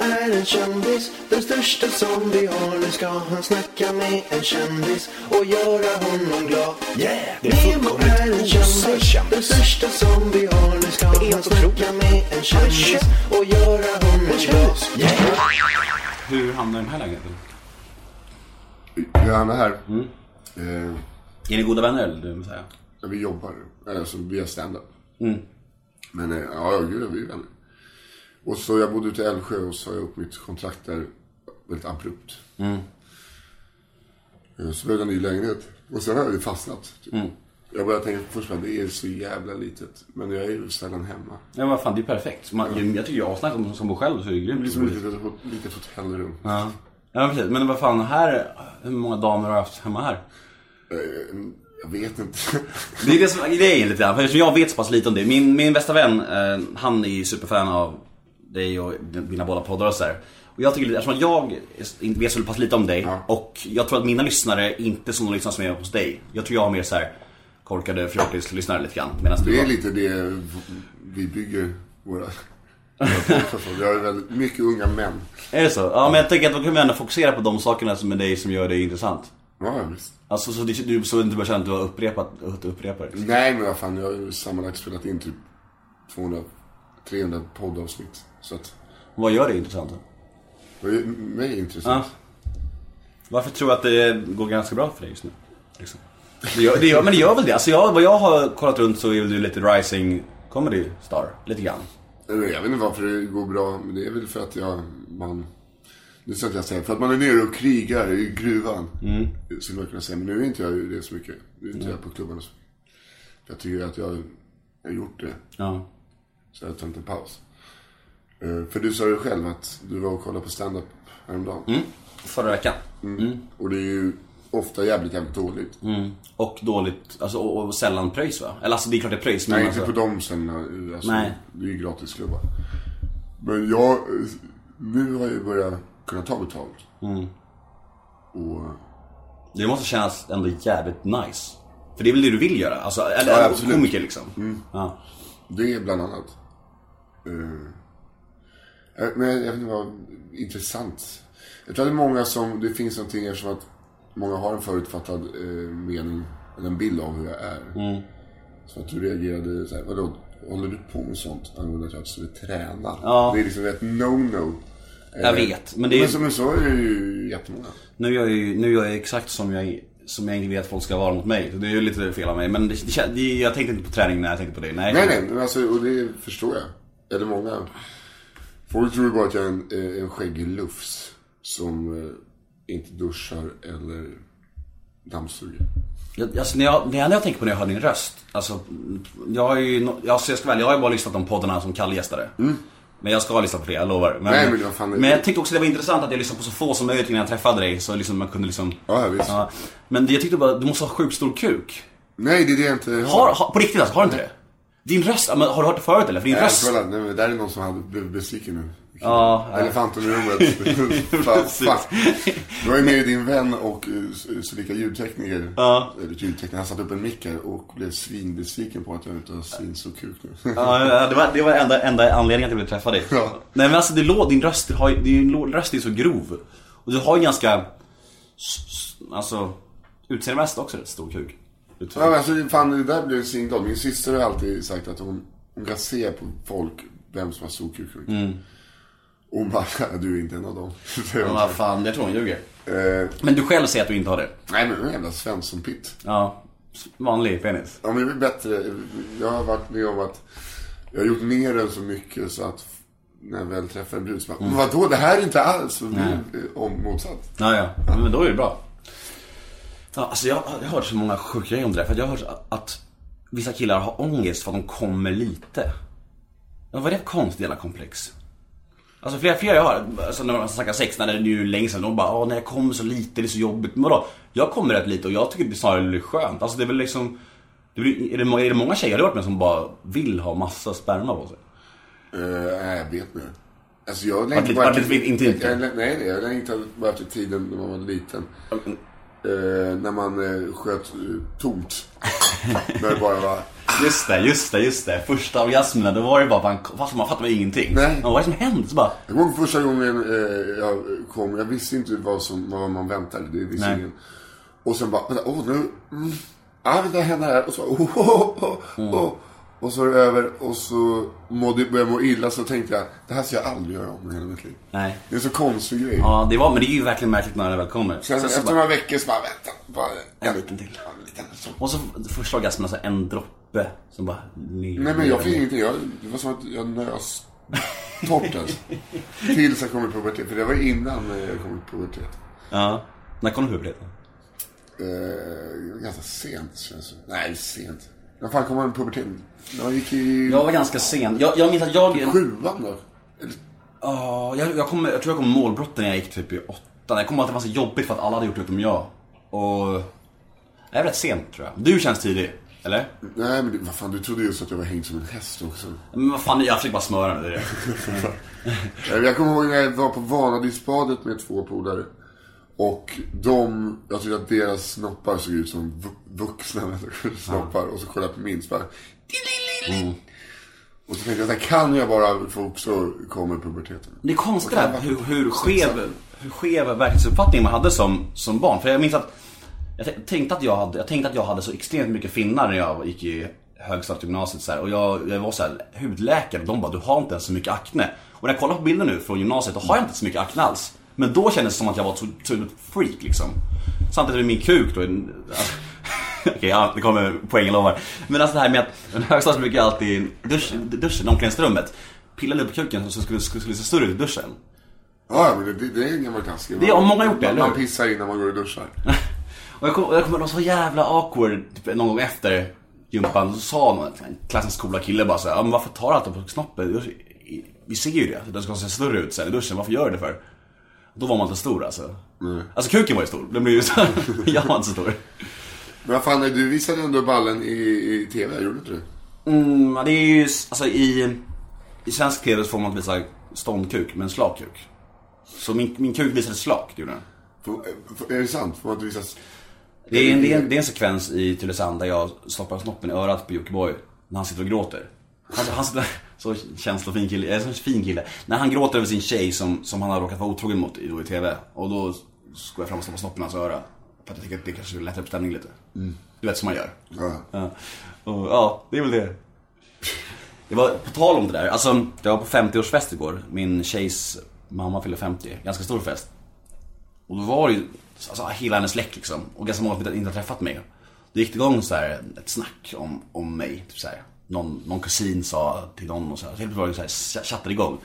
är en kändis, den största som vi har. Nu ska han snacka med en kändis och göra honom glad. Yeah! Nemo är en kändis, den största som vi har. Nu ska han snacka med en kändis och göra honom glad. Yeah! Hur hamnade den här lägenheten? Vi hamnar här. Mm. Eh, Är ni goda vänner eller du säga? Ja, vi jobbar, alltså via stand-up. Mm. Men eh, ja, gud, vi är vänner. Och så jag bodde ute i Älvsjö och sa jag upp mitt kontrakt där väldigt abrupt. Mm. Eh, Så blev det en ny lägenhet. Och sen har jag ju fastnat. Typ. Mm. Jag började tänka först att det är så jävla litet. Men jag är ju sällan hemma. Ja vad fan, det är perfekt. Man, jag tycker jag asnice om som bor själv så är det grymt. Som ett litet, litet hotellrum. Ja. ja precis, men vad fan här, hur många damer har du haft hemma här? Eh, Jag vet inte. Det är det som är grejen lite grann, för jag vet så pass lite om det. Min, min bästa vän, eh, han är ju superfan av dig och dina båda poddar och sådär. Och jag tycker lite, eftersom jag vet så pass lite om dig Ja. och jag tror att mina lyssnare inte som de lyssnar som är hos dig. Jag tror jag har mer så här korkade fjortis-lyssnare lite grann. Medan Det är har- lite det vi bygger våra... Vi har väldigt mycket unga män. Är det så? Ja men jag tänker att då kan vi ändå fokusera på de sakerna som är dig som gör dig intressant. Ja, visst. Alltså så du, så du inte bara känner att du har upprepat, upprepar det. Nej, men vad fan. Jag har ju sammanlagt spelat in typ 200, 300 poddavsnitt. Så att Vad gör det intressant då? det är mig intressant. Ja. Varför tror du att det går ganska bra för dig just nu? Liksom. Det gör, det gör, men det gör väl det? Alltså jag, vad jag har kollat runt så är väl du lite rising comedy star, lite grann. Jag vet inte varför det går bra, men det är väl för att jag, man... Så att jag säger, för att man är nere och krigar i gruvan. Mm. Skulle man kunna säga, men nu är inte jag det så mycket. Nu är inte jag på klubben och så. Jag tycker att jag har gjort det. Ja. Så jag tagit en paus. Eh, För du sa ju själv att du var och kollade på stand-up häromdagen. Mm. Förra veckan. Och det är ju ofta jävligt, jävligt dåligt. Mm. Och dåligt, alltså och, och sällan pröjs va? Eller alltså det är klart det är pröjs men Nej, alltså, inte på de ställena. Alltså, Nej. Det är ju gratisklubbar. Men jag, eh, nu har jag ju börjat kunna ta betalt. Mm. Och, Det måste kännas ändå jävligt nice. För det är väl det du vill göra? Alltså, eller Ja, komiker liksom. Ja. det är bland annat. Eh, men jag vet inte vad intressant. Jag tror att det är många som, det finns någonting eftersom att många har en förutfattad eh, mening, eller en bild av hur jag är. Mm. Så att du reagerade såhär, vadå, håller du på med sånt angående att jag skulle träna? Ja. Det är liksom ett no-no. Jag vet, men det är Men, så, men så är det ju jättemånga. Nu gör jag ju, nu gör jag exakt som jag, som jag inte vill att folk ska vara mot mig. Det är ju lite fel av mig. Men det, det, jag tänkte inte på träning när jag tänkte på det. Nej, Nej, nej, alltså, och det förstår jag. Eller många. Folk tror ju bara att jag är en, eh, en skäggig lufs som eh, inte duschar eller dammsuger. Jag, alltså, när jag, det enda jag tänker på när jag hör din röst. Alltså, jag har ju, alltså, jag ska väl, jag har ju bara lyssnat på de poddarna som Kalle gästade. Men jag ska lyssna på det, jag lovar. Men, Mm. Nej, men vad fan men jag tyckte också det var intressant att jag lyssnade på så få som möjligt innan jag träffade dig. Så liksom man kunde liksom... Ja, visst. Ja. Men jag tyckte bara, du måste ha sjukt stor kuk. Nej, det är det jag inte har. Har, har, på riktigt alltså, har du inte det? Din röst, men har du hört det förut eller? För din Nej, röst... nej, men där är någon som hade blivit besviken nu. Ja. Elefanten i rummet. Fuck. Du var ju med din vän och eh, så lika ljudtekniker. Ja. Eller ljudtekniker. Han satte upp en mick här och blev svinbesviken på att jag inte har svinstor kuk nu. Ja, det var, det var enda, enda anledningen att jag ville träffa dig. Ja. Nej men alltså det lå, din röst, har, din röst är så grov. Och du har ju ganska, alltså, utseendemässigt också rätt stor kuk. Tror- Ja, alltså, fan, det där blev svinglad. Min syster har alltid sagt att hon, hon kan se på folk vem som har stor kuk. Mm. Och hon bara, du är inte en av dem. Men vad fan, jag tror hon ljuger. Eh, Men du själv säger att du inte har det? nej, men en jävla Svensson-pitt. Ja, vanlig penis. Ja, men det är bättre. Jag har varit med om att jag har gjort mer än så mycket så att när jag väl träffar en brud så bara, mm. vadå, det här är inte alls. Är om motsatt. Ja, ja. Men då är det bra. Ja, alltså jag, jag har hört så många sjuka grejer om det där. För jag har hört att, vissa killar har ångest för att de kommer lite. Ja, vad är det för konstigt jävla komplex? Alltså flera, flera jag har, alltså när man snackar sex, när det är ju länge sedan, de bara Åh, när jag kommer så lite, det är så jobbigt. Men vadå? Jag kommer rätt lite och jag tycker det snarare är skönt. Alltså det är väl liksom det blir, är, det, är det många tjejer du har varit med som bara vill ha massa sperma på sig? Uh, nej, jag vet inte. Alltså jag längtar lite- vart lite intimt? Nej, nej, jag längtar bara efter tiden när man var liten. Eh, när man uh, sköt uh, tomt. när det bara var, Just det, just det, just det. Första orgasmen, då var det bara, man, fast man fattade ingenting. Nej. Ja, vad är det som hände? Så bara, Jag kommer ihåg första gången eh, jag kom, jag visste inte vad, som, vad man väntade. Det visste Nej. ingen. Och sen bara, vänta, åh nu, mm, ah, vänta, händer här. Och så, oh, oh, oh, Mm. Och så är det över och så mådde, började jag må illa så tänkte jag, det här ska jag aldrig göra om i hela mitt liv. nej. Det är en så konstig grej. Ja, det var, men det är ju verkligen märkligt när det väl kommer. Sen, Så- så efter bara, några veckor så bara, vänta, bara, en liten till. En liten så. Och så första orgasmen, alltså en droppe som bara... Nej men jag fick ingenting, jag, det var som att jag nös torrt alltså. Tills jag kom i pubertet, för det var innan jag kom i pubertet. Ja. När kom du på puberteten? Eh, ganska sent känns det Nej, sent. När fan kom man i puberteten? Jag gick i Jag var ganska sen. Jag, jag minns att jag... sjuan då. Ja, jag, jag, kom, jag tror jag kom målbrotten när jag gick typ i åttan. Jag kommer ihåg att det var så jobbigt för att alla hade gjort det utom jag. Och... Jag är rätt sent tror jag. Du känns tidig, eller? nej men vad fan, du trodde just att jag var hängd som en häst också. Men vad fan, jag försöker bara smöra nu. Jag kommer ihåg när jag var på Vanadisbadet med två polare. Och de, jag tyckte att deras snoppar såg ut som vu- vuxna människors snoppar. Och så kollade jag på min så bara... Och så tänkte jag, kan jag bara få också komma i puberteten. Det är konstigt det här, hur, hur, skev, hur skev verklighetsuppfattning man hade som, som barn. För jag minns att jag tänkte att jag hade, jag tänkte att jag hade så extremt mycket finnar när jag gick i högstadiet och gymnasiet så här, Och jag, jag var så här hudläkare de bara, du har inte ens så mycket akne. Och när jag kollar på bilder nu från gymnasiet, då har jag inte så mycket akne alls. Men då kändes det som att jag var ett otroligt freak liksom. Samtidigt med min kuk då. Okej, ja, det kommer poängen lovar. Men alltså det här med att en högstadiet brukar alltid dusch, duschen, omklädningsrummet, pilla lite på kuken så skulle skulle, skulle se större ut i duschen. Ja, men det, det, är en gammal klassiker. Det har många gjort det, man, man pissar innan man går och duschar. Och jag kommer kommer ihåg, så jävla awkward typ, någon gång efter gympan. Så sa någon, en klassens coola kille bara så här, ja, men varför tar du alltid på snoppen? Vi ser ju det, den ska se större ut sen i duschen, varför gör du det för? Då var man inte stor alltså. Alltså kuken var ju stor, den blev ju så jag var inte så stor. Men vad fan, du visade ändå ballen i, i TV, gjorde du inte det? Mm, det är ju, alltså i, i svensk TV så får man inte visa ståndkuk, men slak kuk. Så min, min kuk visade slak, det gjorde den. Är det sant? Får man inte visa... Det är, en, det, är en, det är en sekvens i Tylösand där jag stoppar snoppen i örat på Jockiboi när han sitter och gråter. Han, han sitter, så känslofin kille, äh, så fin kille. När han gråter över sin tjej som, som han har råkat vara otrogen mot i, då i TV. Och då går jag fram och stoppar snoppen i hans öra. För att jag tycker att det kanske lättar upp stämningen lite. Du vet som man gör. Ja. Ja. Och, ja, det är väl det. Det var på tal om det där, alltså jag var på 50-årsfest igår. Min tjejs mamma fyllde 50, ganska stor fest. Och då var det ju alltså, hela hennes släkt liksom. Och ganska många som inte hade träffat mig. Då gick det igång så här, ett snack om, om mig. Typ så här. Någon, någon kusin sa till någon och så här. Så helt plötsligt så här, chattade igång.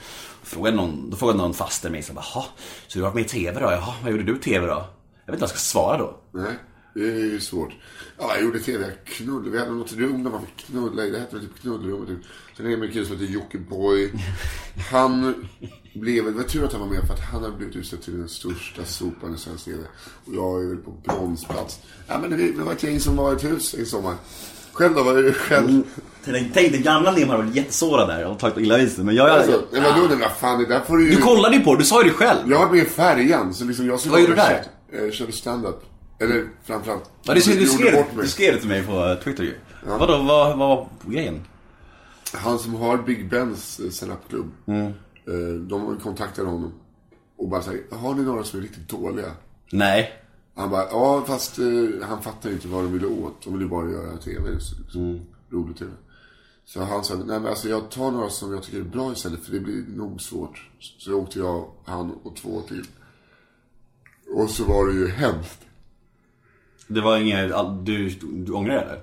Frågade någon, då frågade någon faster mig så jaha, så du har varit med i TV då? Jaha, vad gjorde du i TV då? Jag vet inte vad jag ska svara då. Nej, det är ju svårt. Ja, jag gjorde TV, jag knullade. Vi hade något rum där man fick knulla i. Det hette väl typ knullrummet. Typ. Sen är det en kille som heter Jockiboi. Han blev, det var tur att han var med för att han har blivit utsedd till den största sopan i svensk TV. Och jag är väl på bronsplats. Ja men vi, vi var ett gäng som var i ett hus en sommar. Själv då? Var du själv? Tänk, tänk den gamla Liam hade varit jättesårad där och tagit illa vid sig. Men jag, jag, Alltså, vadå, nej, vad fan, det där får du ju... Du kollade ju på det, du sa ju det själv. Jag var med i Färjan, så liksom jag skulle Vad gjorde du där? eh, Körde stand-up. Eller framförallt. Ja, du, du, gjorde skrev, du skrev det till mig på Twitter ju. Vadå, vad, vad var grejen? Han som har Big Bens eh, stand-up-klubb. Mm. Eh, de kontaktade honom. Och bara säger, har ni några som är riktigt dåliga? Nej. Han bara, ja fast eh, han fattar inte vad de ville åt. De ville bara göra TV. Så, liksom, Mm. Rolig TV. Så han sa, nej men alltså jag tar några som jag tycker är bra istället. För det blir nog svårt. Så åkte jag, han och två till. Och så var det ju hemskt. Det var inget, all- du, du ångrar det eller?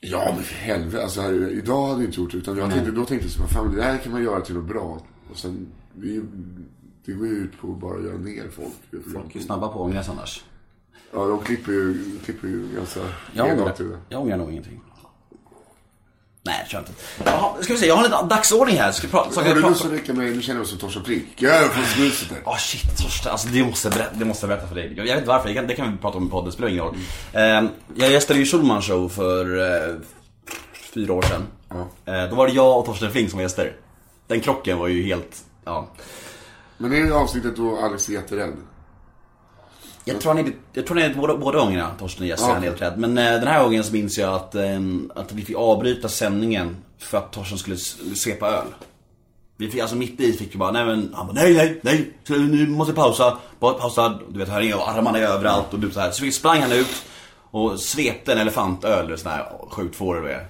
Ja men för helvete. Alltså, här, idag hade jag inte gjort det. Utan jag tänkte, då tänkte jag så, fan det här kan man göra till något bra. Och sen, det, det går ju ut på att bara göra ner folk. Folk är ju snabba på att ångras annars. Ja, de klipper ju, klipper ju ganska Jag ångrar, jag ångrar nog ingenting. Nej, jag tror inte. Jaha, ska vi se, jag har en liten dagsordning här. Ska vi prata, så Har du jag lust prata. att räcka mig? Nu känner jag mig som Torsten Flink. Jag är från snuset där. Åh shit, Torsten. Alltså det måste, jag berätta, det måste jag berätta för dig. Jag vet inte varför, det kan, det kan vi prata om i podden, det spelar ingen roll. Eh, jag gästade ju Schulman show för eh, fyra år sedan. Eh, då var det jag och Torsten Flink som var gäster. Den krocken var ju helt, ja. Men det är avsnittet då Alex är jätterädd. Jag tror han är, jag tror han är båda, båda gångerna, Torsten Jesse, Ja, han är helt rädd. Men eh, den här gången så minns jag att, eh, att vi fick avbryta sändningen för att Torsten skulle svepa öl. Vi fick, alltså mitt i fick vi bara, nej men, han bara, nej nej nej, så nu måste vi pausa, bara pausa, du vet här är och armarna är överallt och du så här. Så vi sprang han ut och svepte en elefantöl, eller sån här sjukt får det är.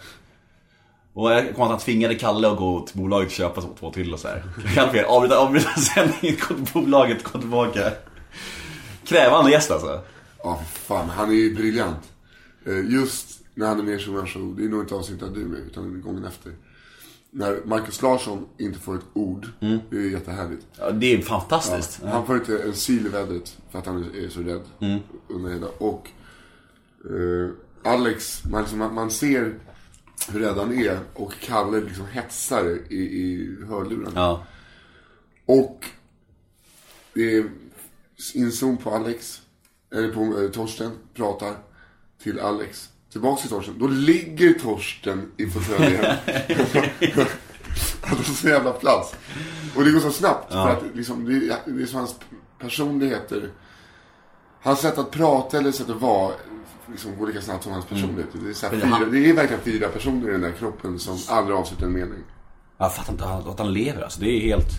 Och jag kom att han tvingade Kalle att gå till bolaget och köpa två till och så här. Kalle fick avbryta, avbryta sändningen, gå till bolaget, gå tillbaka. Krävande gäst alltså. Ja, fan. Han är ju briljant. Eh, Just när han är med i Show Show, det är nog inte avsnittet du är med, utan gången efter. När Marcus Larsson inte får ett ord, Mm. det är jättehärligt. Ja, det är fantastiskt. Han får inte en sil i vädret för att han är så rädd Mm. under hela. Och eh, Alex, man, liksom, man ser hur rädd han är och Kalle liksom hetsar i, i hörlurarna. Ja. Och det är inzoom på Alex, eller på eh, Torsten, pratar till Alex. Tillbaks till Torsten. Då ligger Torsten i fåtöljen. Han har så jävla plats. Och det går så snabbt. För att liksom, det, det är så hans personligheter. Hans sätt att prata eller sätt att vara liksom, går lika snabbt som hans personlighet. Det, är så här fyra, det är verkligen fyra personer i den där kroppen som aldrig avslutar en mening. Jag fattar inte att att han lever alltså. Det är helt...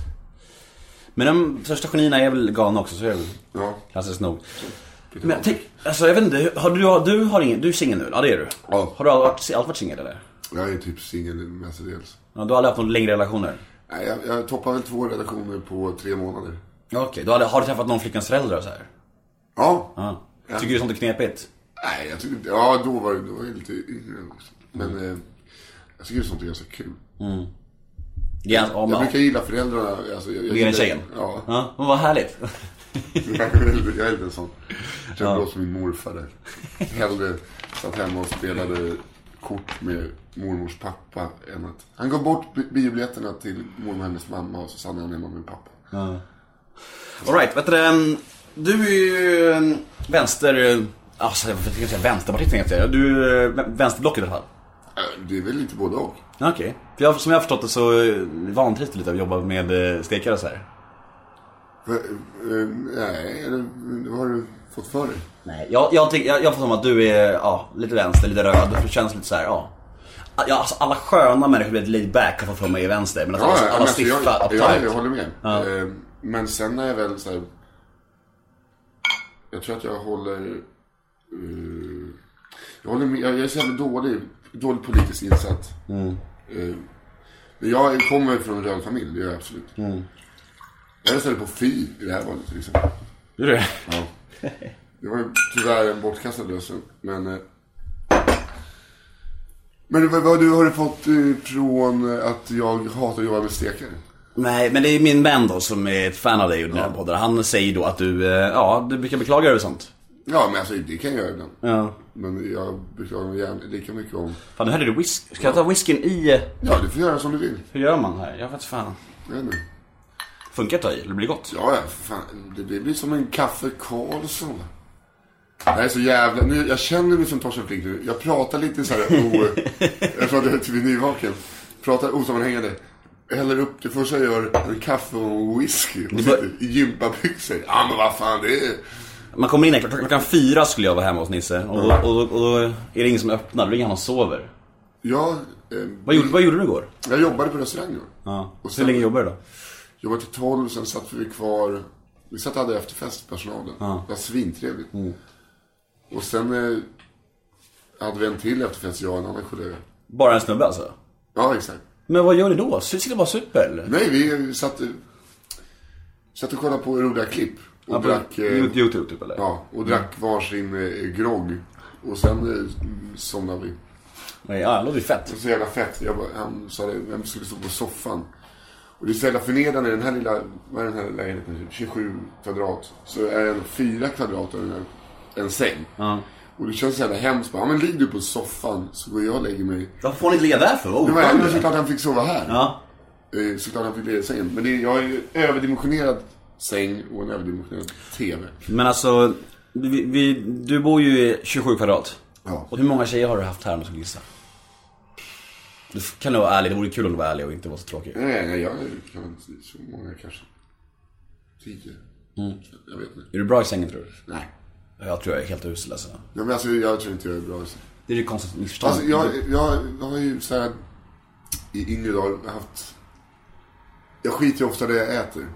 Men de största genierna är väl galna också, så är det väl Ja. klassiskt nog. Men jag tänk, alltså jag vet inte, har du, har- du har ingen, du är singel nu? Ja det är du. Ja. Har du alltid varit, alltid varit singel eller? Jag är typ singel mestadels. Ja, du har aldrig haft några längre relationer? Nej, jag, jag toppar väl två relationer på tre månader. Ja, Okej, du har, du träffat någon flickans föräldrar så här? Ja. Ja. Tycker du sånt är knepigt? Nej, jag tycker inte... Ja, då var, då var jag lite yngre också. Men eh, jag tycker sånt är ganska kul. Ja, ja, men, brukar gilla föräldrarna. Alltså, jag, jag, Mer än tjejen? Ja. Ja, men vad härligt. Jag är lite en sån. Jag känner ja. som min morfar där. Hellre satt hemma och spelade kort med mormors pappa än att... Han gav bort bi- biobiljetterna till mormor och hennes mamma och så stannade han hemma med pappa. Alright, vet du det, Du är ju en vänster... Alltså, jag ska säga jag. Du är vä- vänsterblock i alla fall. Det är väl lite både och. Ja, Okej. För jag, som jag har förstått det så eh, vantrivs du lite att jobba med eh, stekare och så här. För, eh, nej, eller vad har du fått för dig? Nej, jag, jag, tänk, jag, jag får som att du är ja, lite vänster, lite röd. Det känns lite så här, ja. Ja, alltså, alla sköna människor blir lite laid back har fått för mig i vänster. Men alltså, alla, alla men alltså, stiffa, jag, uptight. jag, jag håller med. Eh, Men sen är jag väl så här, Jag tror att jag håller... eh, jag, håller med, jag, jag är så jävla dålig, dålig politiskt insatt. Mm. Eh, men jag kommer från en röd familj, det gör jag absolut. Mm. Jag röstade på Fi i det här valet till exempel. Gör du det? Ja. Det var tyvärr en bortkastad lösen, men... eh, Men vad, vad du har du fått eh, från att jag hatar att jobba med stekare? Nej, men det är min vän då som är ett fan av dig och dina poddar. Han säger då att du, ja, du brukar beklaga dig över sånt. Ja, men alltså det kan jag göra ibland. Ja. Men jag beklagar mig gärna lika mycket om... Fan, nu hörde du whisky. Ska jag ta whiskyn i... eh, Ja, du får göra som du vill. Hur gör man här? Jag vet fan. Jag vet inte. Funkar att ta i? Eller blir det gott? Ja, ja, fan. Det, det blir som en kaffe Karlsson. Det här är så jävla... Nu, jag känner mig som Torsten Flink nu. Jag pratar lite så här o... jag pratar till nyvaken. Pratar osammanhängande. Jag häller upp det första jag gör, en kaffe och whisky. Och sitter i gympabyxor. Ja, men vad fan, det är... Man kommer in här, klock- klockan fyra skulle jag vara hemma hos Nisse. Och, då, och, då, och då är det ingen som öppnar, då ringer han och sover. Ja, eh, Vad gjorde, vad gjorde du igår? jag jobbade på restaurang då. Ja. Och Hur sen- länge jobbade du då? Jobbade till 12, sen satt vi kvar. Vi satt och hade efterfest, personalen. Det var svintrevligt. Och sen eh, hade vi en till efterfest, jag och en annan kollega. Bara en snubbe alltså? Ja, exakt. Men vad gör ni då? Sitter bara super eller? Nej, vi satt, satt och kollade på roliga klipp. Och Ja, drack, eh, Youtube typ eller? ja, och drack varsin eh, grogg. Och sen eh, somnade vi. Nej, Ja, det låter ju fett. Det så jävla fett. Jag bara, han sa det, vem skulle stå på soffan? Och det är så jävla förnedrande, den här lilla, vad är den här lägenheten? 27 kvadrat. Så är den 4 kvadrat av den här, en säng. Ja. Och det känns så jävla hemskt. Bara, Ja men ligg du på soffan så går jag och lägger mig. Varför får ni inte ligga där för? Vad Det var såklart han fick sova här. Ja. Eh, Såklart han fick ligga i sängen. Men det, jag har ju överdimensionerad säng och en överdimensionerad TV. Men alltså, vi, vi, du bor ju i 27 kvadrat. Ja. Och hur många tjejer har du haft här om du skulle gissa? Du kan nog vara ärlig, det vore kul om du var ärlig och inte var så tråkig. Nej, nej, jag kan inte så många kanske. Tio. Jag vet inte. Är du bra i sängen tror du? Nej. Jag tror jag är helt usel alltså. Ja, men alltså, jag tror inte jag är bra. Alltså. Det är ju konstigt missförstånd. Alltså, jag, jag, jag har ju så här i yngre dagar haft... Jag skiter ju ofta det jag äter.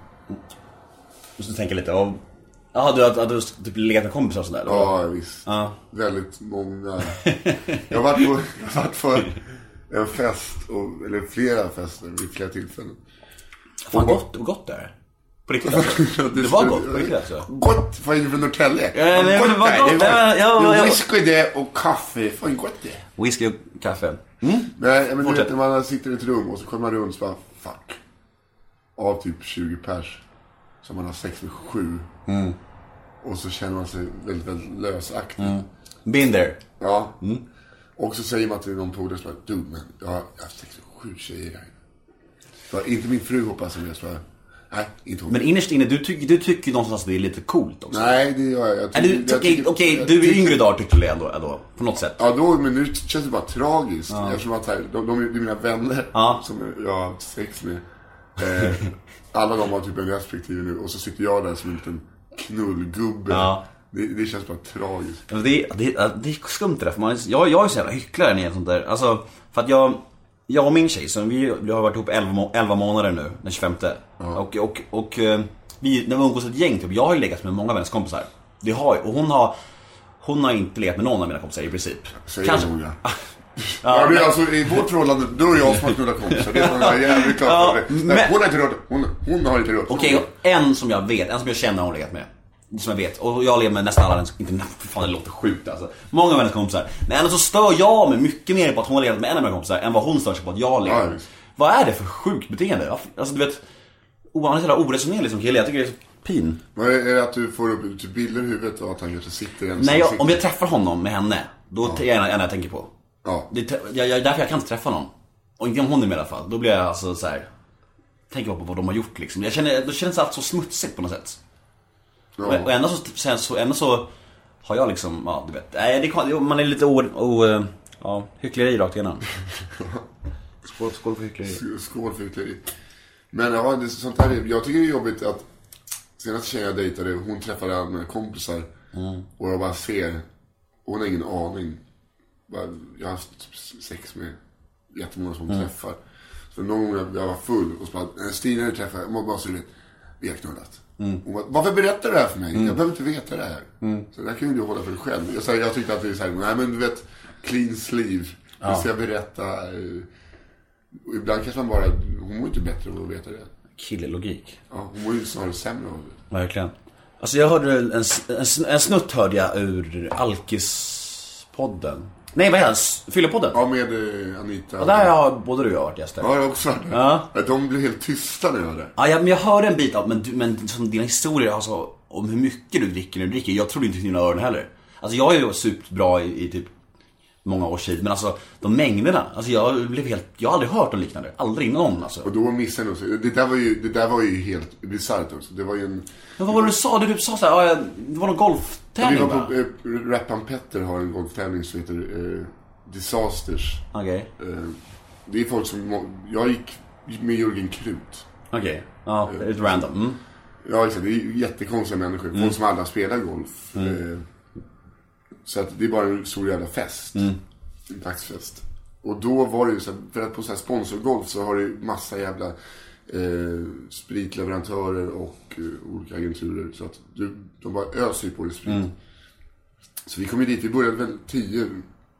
Måste tänka lite om... Jaha, du har du typ legat med kompisar och sådär? eller? Ja, visst. Ja. Väldigt många. Jag har varit på, jag har varit på en fest, och, eller flera fester vid flera tillfällen. Fan gott, vad gott det är. På riktigt alltså. Det var gott, på riktigt alltså. Gott! Fan, är du från Norrtälje? Ja, nej, det är. gott, Det är- ja, ja, det är ja. whisky det och kaffe. Fan gott det är. Whisky och kaffe. Nej, men du vet när man sitter i ett rum och så kommer man runt och så bara, fuck. Av typ 20 pers. Så man har sex med sju. Mm. Och så känner man sig väldigt, väldigt lösaktig. Been there. Ja. Och så säger man till någon polare bara, du men jag har haft sex med sju tjejer här. Så, inte min fru hoppas jag, så nej, inte hon. Men innerst inne, du, tycker du tycker någonstans att det är lite coolt också. Nej, det gör jag. jag Är tycker- du, jag okej, tycker- okej, jag du är yngre idag tyckte du det ändå, ändå, på något sätt. Ja, då, men nu känns det bara tragiskt. Eftersom att här, de, de är mina vänner Ja. som jag har haft sex med. Eh, alla de har typ en respektive nu och så sitter jag där som en liten knullgubbe. Ja. Det, det känns bara tragiskt. Det, det, det är skumt det där, för man, jag, jag är så jävla hycklare när det sånt där. Alltså, för att jag, jag och min tjej, så vi, vi har varit ihop 11, må- 11 månader nu, den 25. Och, och, och eh, vi, när vi umgås ett gäng, typ, jag har ju legat med många vänners kompisar. Det har jag, och hon har, hon har inte legat med någon av mina kompisar i princip. Säger hon ja. Ja, Ja, det är alltså, I vårt förhållande, då är jag som har knullat kompisar. Det är är jävligt klar Ja. Det. men- Nej, hon har inte rört hon, hon har inte rört Okej, en som jag vet, en som jag känner har hon legat med. Som jag vet. Och jag lever med nästan alla hennes, inte fan det låter sjukt alltså. Många av hennes kompisar. Men ändå så stör jag mig mycket mer på att hon har legat med en av mina kompisar än vad hon stör sig på att jag Ja, legat. visst. vad är det för sjukt beteende? Alltså du vet, han är så jävla oresonerlig som kille. Jag tycker det är så pin. Men är det att du får upp typ bilder i huvudet och att han kanske sitter i en Nej, jag, om jag träffar honom med henne, då är det ena jag tänker på. Ja. Det, är- jag, jag, därför jag kan inte träffa någon. Och inte om hon är med i alla fall. Då blir jag alltså så här. Tänker bara på vad de har gjort liksom. Jag känner, då känns allt så smutsigt på något sätt. Och, och Ja. ändå så, sen så, ändå så har jag liksom, ja du vet. Nej, det man är lite o, o, ja, hyckleri rakt igenom. Skål, skål för hyckleri. Skål för hyckleri. Men ja, det, sånt här, är- jag tycker det är jobbigt att senaste tjejen jag dejtade, hon träffade mina kompisar. Och jag bara ser, och hon har ingen aning. Jag har haft sex med jättemånga som hon träffar. Så någon gång jag, var full och så bara, "Eh, Stina du träffar, jag bara så du vet, vi har knullat. Hon bara, varför berättar du det här för mig? Jag behöver inte veta det här. Så det här kan ju du hålla för dig själv. Jag, sa- jag tyckte att det är såhär, nej men du vet, clean sleeve. Hur ska jag berätta? eh, och ibland kanske man bara, hon mår inte bättre av att veta det. Killelogik. Ja, hon mår ju snarare sämre av det. Verkligen. Alltså jag hörde en, en, en, en snutt hörde jag ur Alkis-podden. Nej, vad är det? Fyllepodden? Ja, med eh, Anita. Och där har både du och jag varit gäster. Ja, jag har också varit. Ja. De blev helt tysta när var där. Ja, jag, men jag hörde en bit av, men, du, men som dina historier alltså, om hur mycket du dricker när du dricker. Jag trodde inte till dina öron heller. Alltså jag har ju supit bra i, i typ många års tid, men alltså de mängderna. Alltså jag blev helt, jag har aldrig hört något liknande. Aldrig någon alltså. Och då missade jag nog. Det där var ju, det där var ju helt bisarrt också. Det var ju en... Men vad var det du sa? Du typ sa såhär, ja, det var någon Vi golftävling var va? på, eh, Rappan Petter har en golftävling som heter eh, Disasters. Okej, Eh, det är folk som, jag gick med Jörgen Krut. okej. Ja, det är lite random. Mm. Ja, exakt. Det är jättekonstiga människor. Folk som aldrig har spelat golf. Eh, så att det är bara en stor jävla fest. En dagsfest. Och då var det ju så här, för att på så här sponsorgolf så har du massa jävla eh, spritleverantörer och eh, olika agenturer. Så att du, de bara öser ju på dig sprit. Så vi kom ju dit, vi började väl tio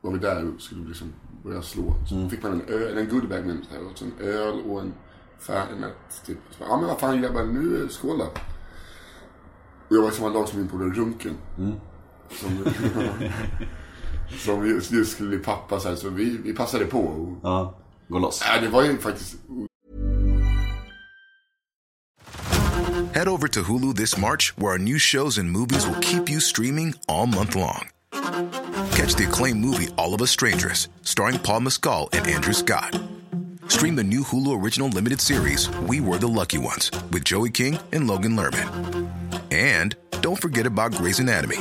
var vi där och skulle liksom börja slå. Så fick man en öl, en goodiebag med så här, och så en öl och en Fernet typ. Så, ja men vad fan grabbar, nu skål då. Och jag var i samma lag som min polare Runken. Som, som just, just skulle bli pappa så här, så vi, vi passade på. Och, Ja, gå loss. ja, det var ju faktiskt Head over to Hulu this March, where our new shows and movies will keep you streaming all month long. Catch the acclaimed movie All of Us Strangers, starring Paul Mescal and Andrew Scott. Stream the new Hulu original limited series We Were the Lucky Ones with Joey King and Logan Lerman. And don't forget about Grey's Anatomy.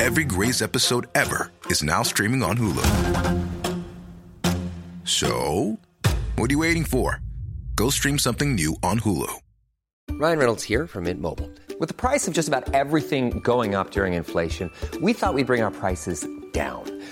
Every Grey's episode ever is now streaming on Hulu. So, what are you waiting for? Go stream something new on Hulu. Ryan Reynolds here from Mint Mobile. With the price of just about everything going up during inflation, we thought we'd bring our prices down.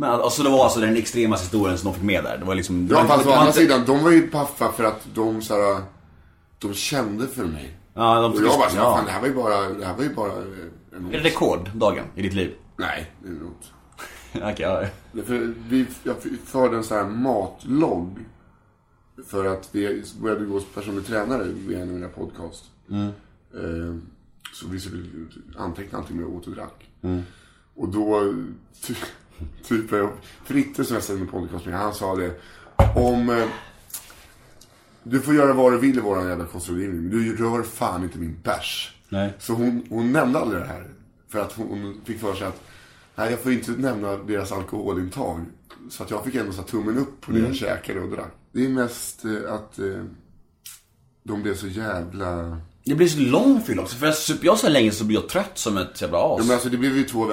Men alltså det var alltså den extremaste historien som de fick med där. Det var liksom... Ja fast å andra sidan, de var ju paffa för att de så här, De kände för mig. Ja, de Och jag bara, så, ja. fan det här var ju bara, det här var ju bara eh, en Är det rekorddagen i ditt liv? Nej, det är det inte. Okej, ja. För vi, jag förde en sån här matlogg. För att vi började gå som personlig tränare via en av mina podcast. Eh, så vi skulle anteckna allting med åt och drack. Och då, typ, eh, Fritte som jag med podcast med, han sa det. Om eh, du får göra vad du vill i våran jävla kostrådgivning, men du rör fan inte min bärs. Nej. Så hon, hon nämnde aldrig det här. För att hon fick för sig att nej, jag får inte nämna deras alkoholintag. Så att jag fick ändå så tummen upp på det jag käkade och drack. Det är mest eh, att de blev så jävla... Det blir så lång fylla också. För jag super jag så länge så blir jag trött som ett jävla as. Ja, men alltså det blev ju två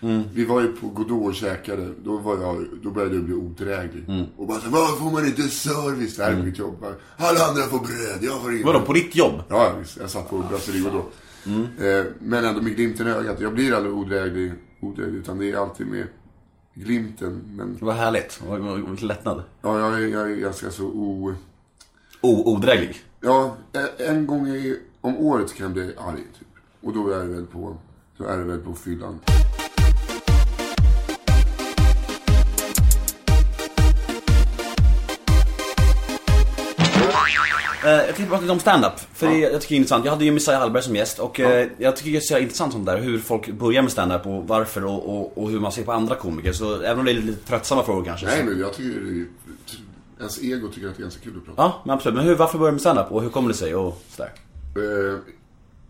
vänner. Vi var ju på Godot och käkade. Då, var jag, då började jag bli odräglig. Och bara så här, varför får man inte service? Det här är mitt jobb. Alla andra får bröd, jag får inget. Vadå, på ditt jobb? Ja, visst. Jag satt på Brasserie Godot. Eh, men ändå med glimten i ögat. Jag blir aldrig odräglig, odräglig utan det är alltid med glimten. Men härligt. Vad- vad- Vilken lättnad. ja, jag, är, jag är ganska så o... O- odräglig. Ja, en- en gång i, om året kan jag bli arg typ. Och då är det väl på, då är det väl på fyllan. Eh, jag tänkte prata lite om stand-up. För det, jag tycker det är intressant. Jag hade ju Messiah Hallberg som gäst och eh, jag tycker det är så intressant sånt där. Hur folk börjar med stand-up och varför och, och, och hur man ser på andra komiker. Så även om det är lite tröttsamma frågor kanske. Nej, men jag tycker det är, ens ego tycker att det är ganska kul att prata. Ja, men absolut. Men hur, varför börjar med stand-up och hur kommer det sig och sådär? Eh,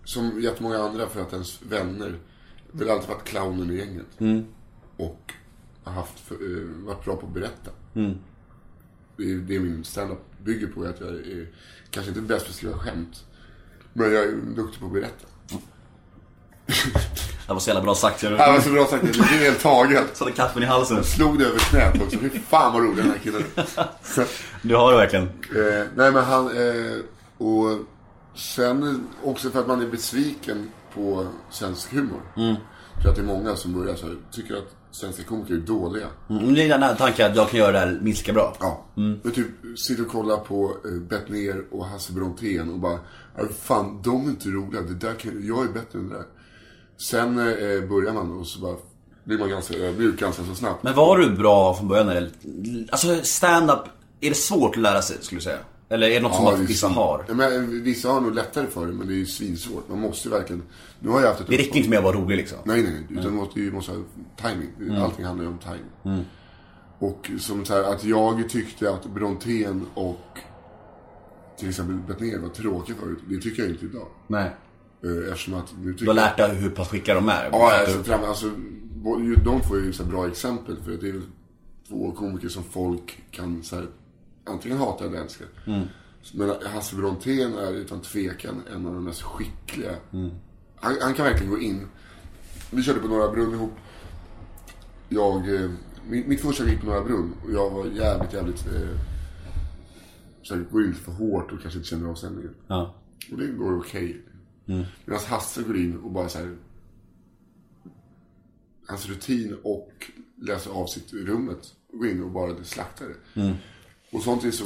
som jättemånga andra för att ens vänner väl alltid varit clownen i gänget. Och har haft, för, eh, varit bra på att berätta. Det, är, det är min standup bygger på att jag är kanske inte bäst på att skriva skämt. Men jag är duktig på att berätta. Det var så jävla bra sagt. Jag Det var så bra sagt, det blev helt taget. satte kaffen i halsen. Slog det över knät också. Fy fan vad rolig den här killen är. Du har det verkligen. Eh, nej men han, eh, och sen också för att man är besviken på svensk humor. Mm. För att det är många som börjar så här, tycker att svenska komiker är dåliga. Mm, det är den här tanken att jag kan göra det här minst lika bra. Ja. Men typ sitter och kollar på eh, Bettner och Hasse Brontén och bara, "Ja, fan de är inte roliga, det där kan, jag är bättre än det där. Sen eh, börjar man och så bara blir man ganska ödmjuk ganska så snabbt. Men var du bra från början? Eller? Alltså stand-up, är det svårt att lära sig skulle du säga? Eller är det något som Ja, är vissa har? Men, vissa har nog lättare för det, men det är ju svinsvårt. Man måste ju verkligen... Nu har jag haft ett Det räcker inte med att vara rolig liksom. Nej, nej, nej. Utan du måste, du måste ha timing. Allting handlar ju om timing. Och som så här, att jag tyckte att Brontén och till exempel Bettner var tråkiga förut. Det tycker jag inte idag. Nej. Eh, Eftersom att nu tycker Du har lärt dig hur pass skickliga de är. Ja, alltså, fram, alltså, de är ju så bra exempel. För att det är två komiker som folk kan så här, antingen hata eller älska. Men Hasse Brontén är utan tvekan en av de mest skickliga. Han, han kan verkligen gå in. Vi körde på Norra Brunn ihop. Jag, eh, mitt, mitt första gig på Norra Brunn och jag var jävligt, jävligt... Eh, så här, går in för hårt och kanske inte känner av stämningen. Ja. Och det går okej. Medan Hasse går in och bara så här. Hans rutin och läser av sitt rummet. Går in och bara slaktar det. Och sånt är så...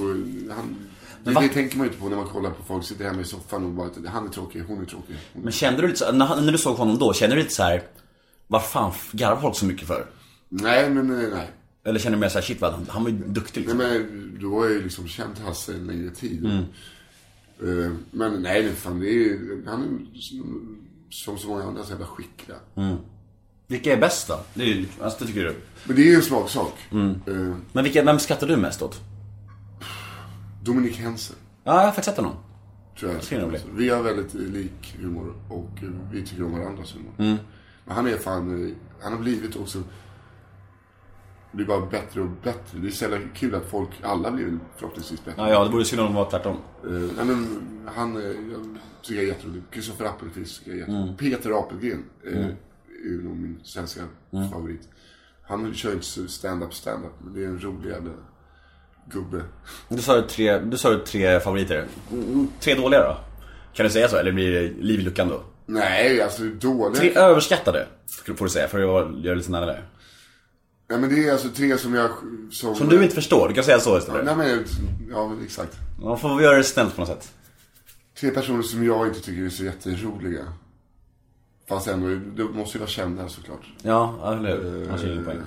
Han, det, det tänker man ju inte på när man kollar på folk sitter hemma i soffan och bara han är tråkig, hon är tråkig. Hon... Men kände du lite så, när, när du såg honom då, kände du lite så här, vad fan garvar folk så mycket för? Nej, men nej, nej. Eller kände du mer såhär, shit vad han, han var ju duktig Nej liksom. men du har ju liksom känt Hasse en längre tid. Eh, men nej, men fan det är ju... Han är som- så många andra så jävla skickliga. Vilka är bäst då? Det, är, ju- alltså, det tycker du? Men det är ju en smaksak. Eh, Men vilka, vem skrattar du mest åt? Dominik Hensen. Ja, jag har faktiskt sett honom. Tror jag. Jag bli. Vi har väldigt lik humor och vi tycker om varandras humor. Mm. Men han är fan, han har blivit också, blir bara bättre och bättre. Det är så jävla kul att folk, alla blir förhoppningsvis bättre. Ja, ja, det vore synd om det var tvärtom. Eh, nej men han, eh, jag tycker jag är jätterolig. Kristoffer Appelqvist tycker jag är jätterolig. Mm. Peter Apelgren eh, är ju nog min svenska Mm. favorit. Han kör inte stand-up stand-up, men det är en rolig jävla gubbe. Du sa tre, du sa tre favoriter. Tre dåliga då? Kan du säga så? Eller blir det liv i luckan då? Nej, alltså dåliga. Tre överskattade, får du säga, för att göra lite snällare. Nej men det är alltså tre som jag... Som, Som du inte förstår, du kan säga så istället. Nej men, ja exakt. Man får göra det snällt på något sätt. Tre personer som jag inte tycker är så jätteroliga. Fast ändå, det måste ju vara kända såklart. Ja, eller hur? Han ingen poäng.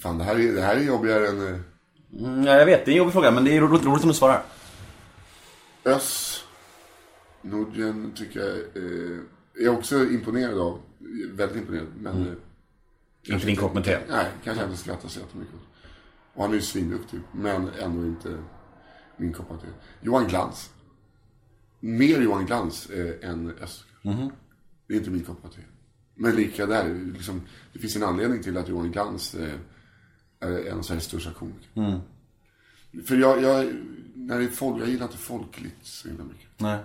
Fan, det här är, det här är jobbigare än eh, Mm, ja, jag vet, det är en jobbig fråga, men det är roligt, roligt om du svarar. Öss. Nordgren tycker jag eh, är också imponerad av. Väldigt imponerad. Men Mm. eh, Inte din kopp med te. nej, kanske inte skrattar så jättemycket. Och han är ju svinduktig. Men ändå inte min kopp av te. Johan Glans. Mer Johan Glans eh, än Öss. Mhm. Det är inte min kopp av te. Men lika där. Liksom, det finns en anledning till att Johan Glans eh, är en av Sveriges största komiker. Mm. För jag, jag, när det är folk, jag gillar inte folkligt så himla mycket. Nej.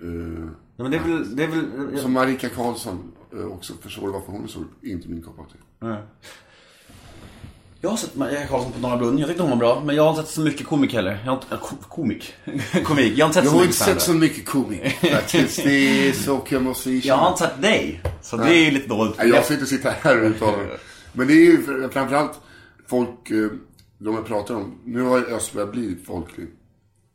Eh, Ja, men det är väl, det är väl... som Marika Karlsson eh, också förstår varför hon är så, inte min kopp av te. Nej. Jag har sett Maria Karlsson på Norra Brunn, jag tyckte hon var bra. Men jag har inte sett så mycket komik heller. Jag har inte, äh, ko- komik? komik. Jag har inte sett Jag så har mycket inte sett så mycket komik faktiskt. Det är så kan jag måste Jag har inte sett dig. Så det är lite dåligt. Nej, jag ska inte sitta här och uttala. Men det är ju fr- framförallt folk, eh, de jag pratar om. Nu har Öst börjat bli folklig.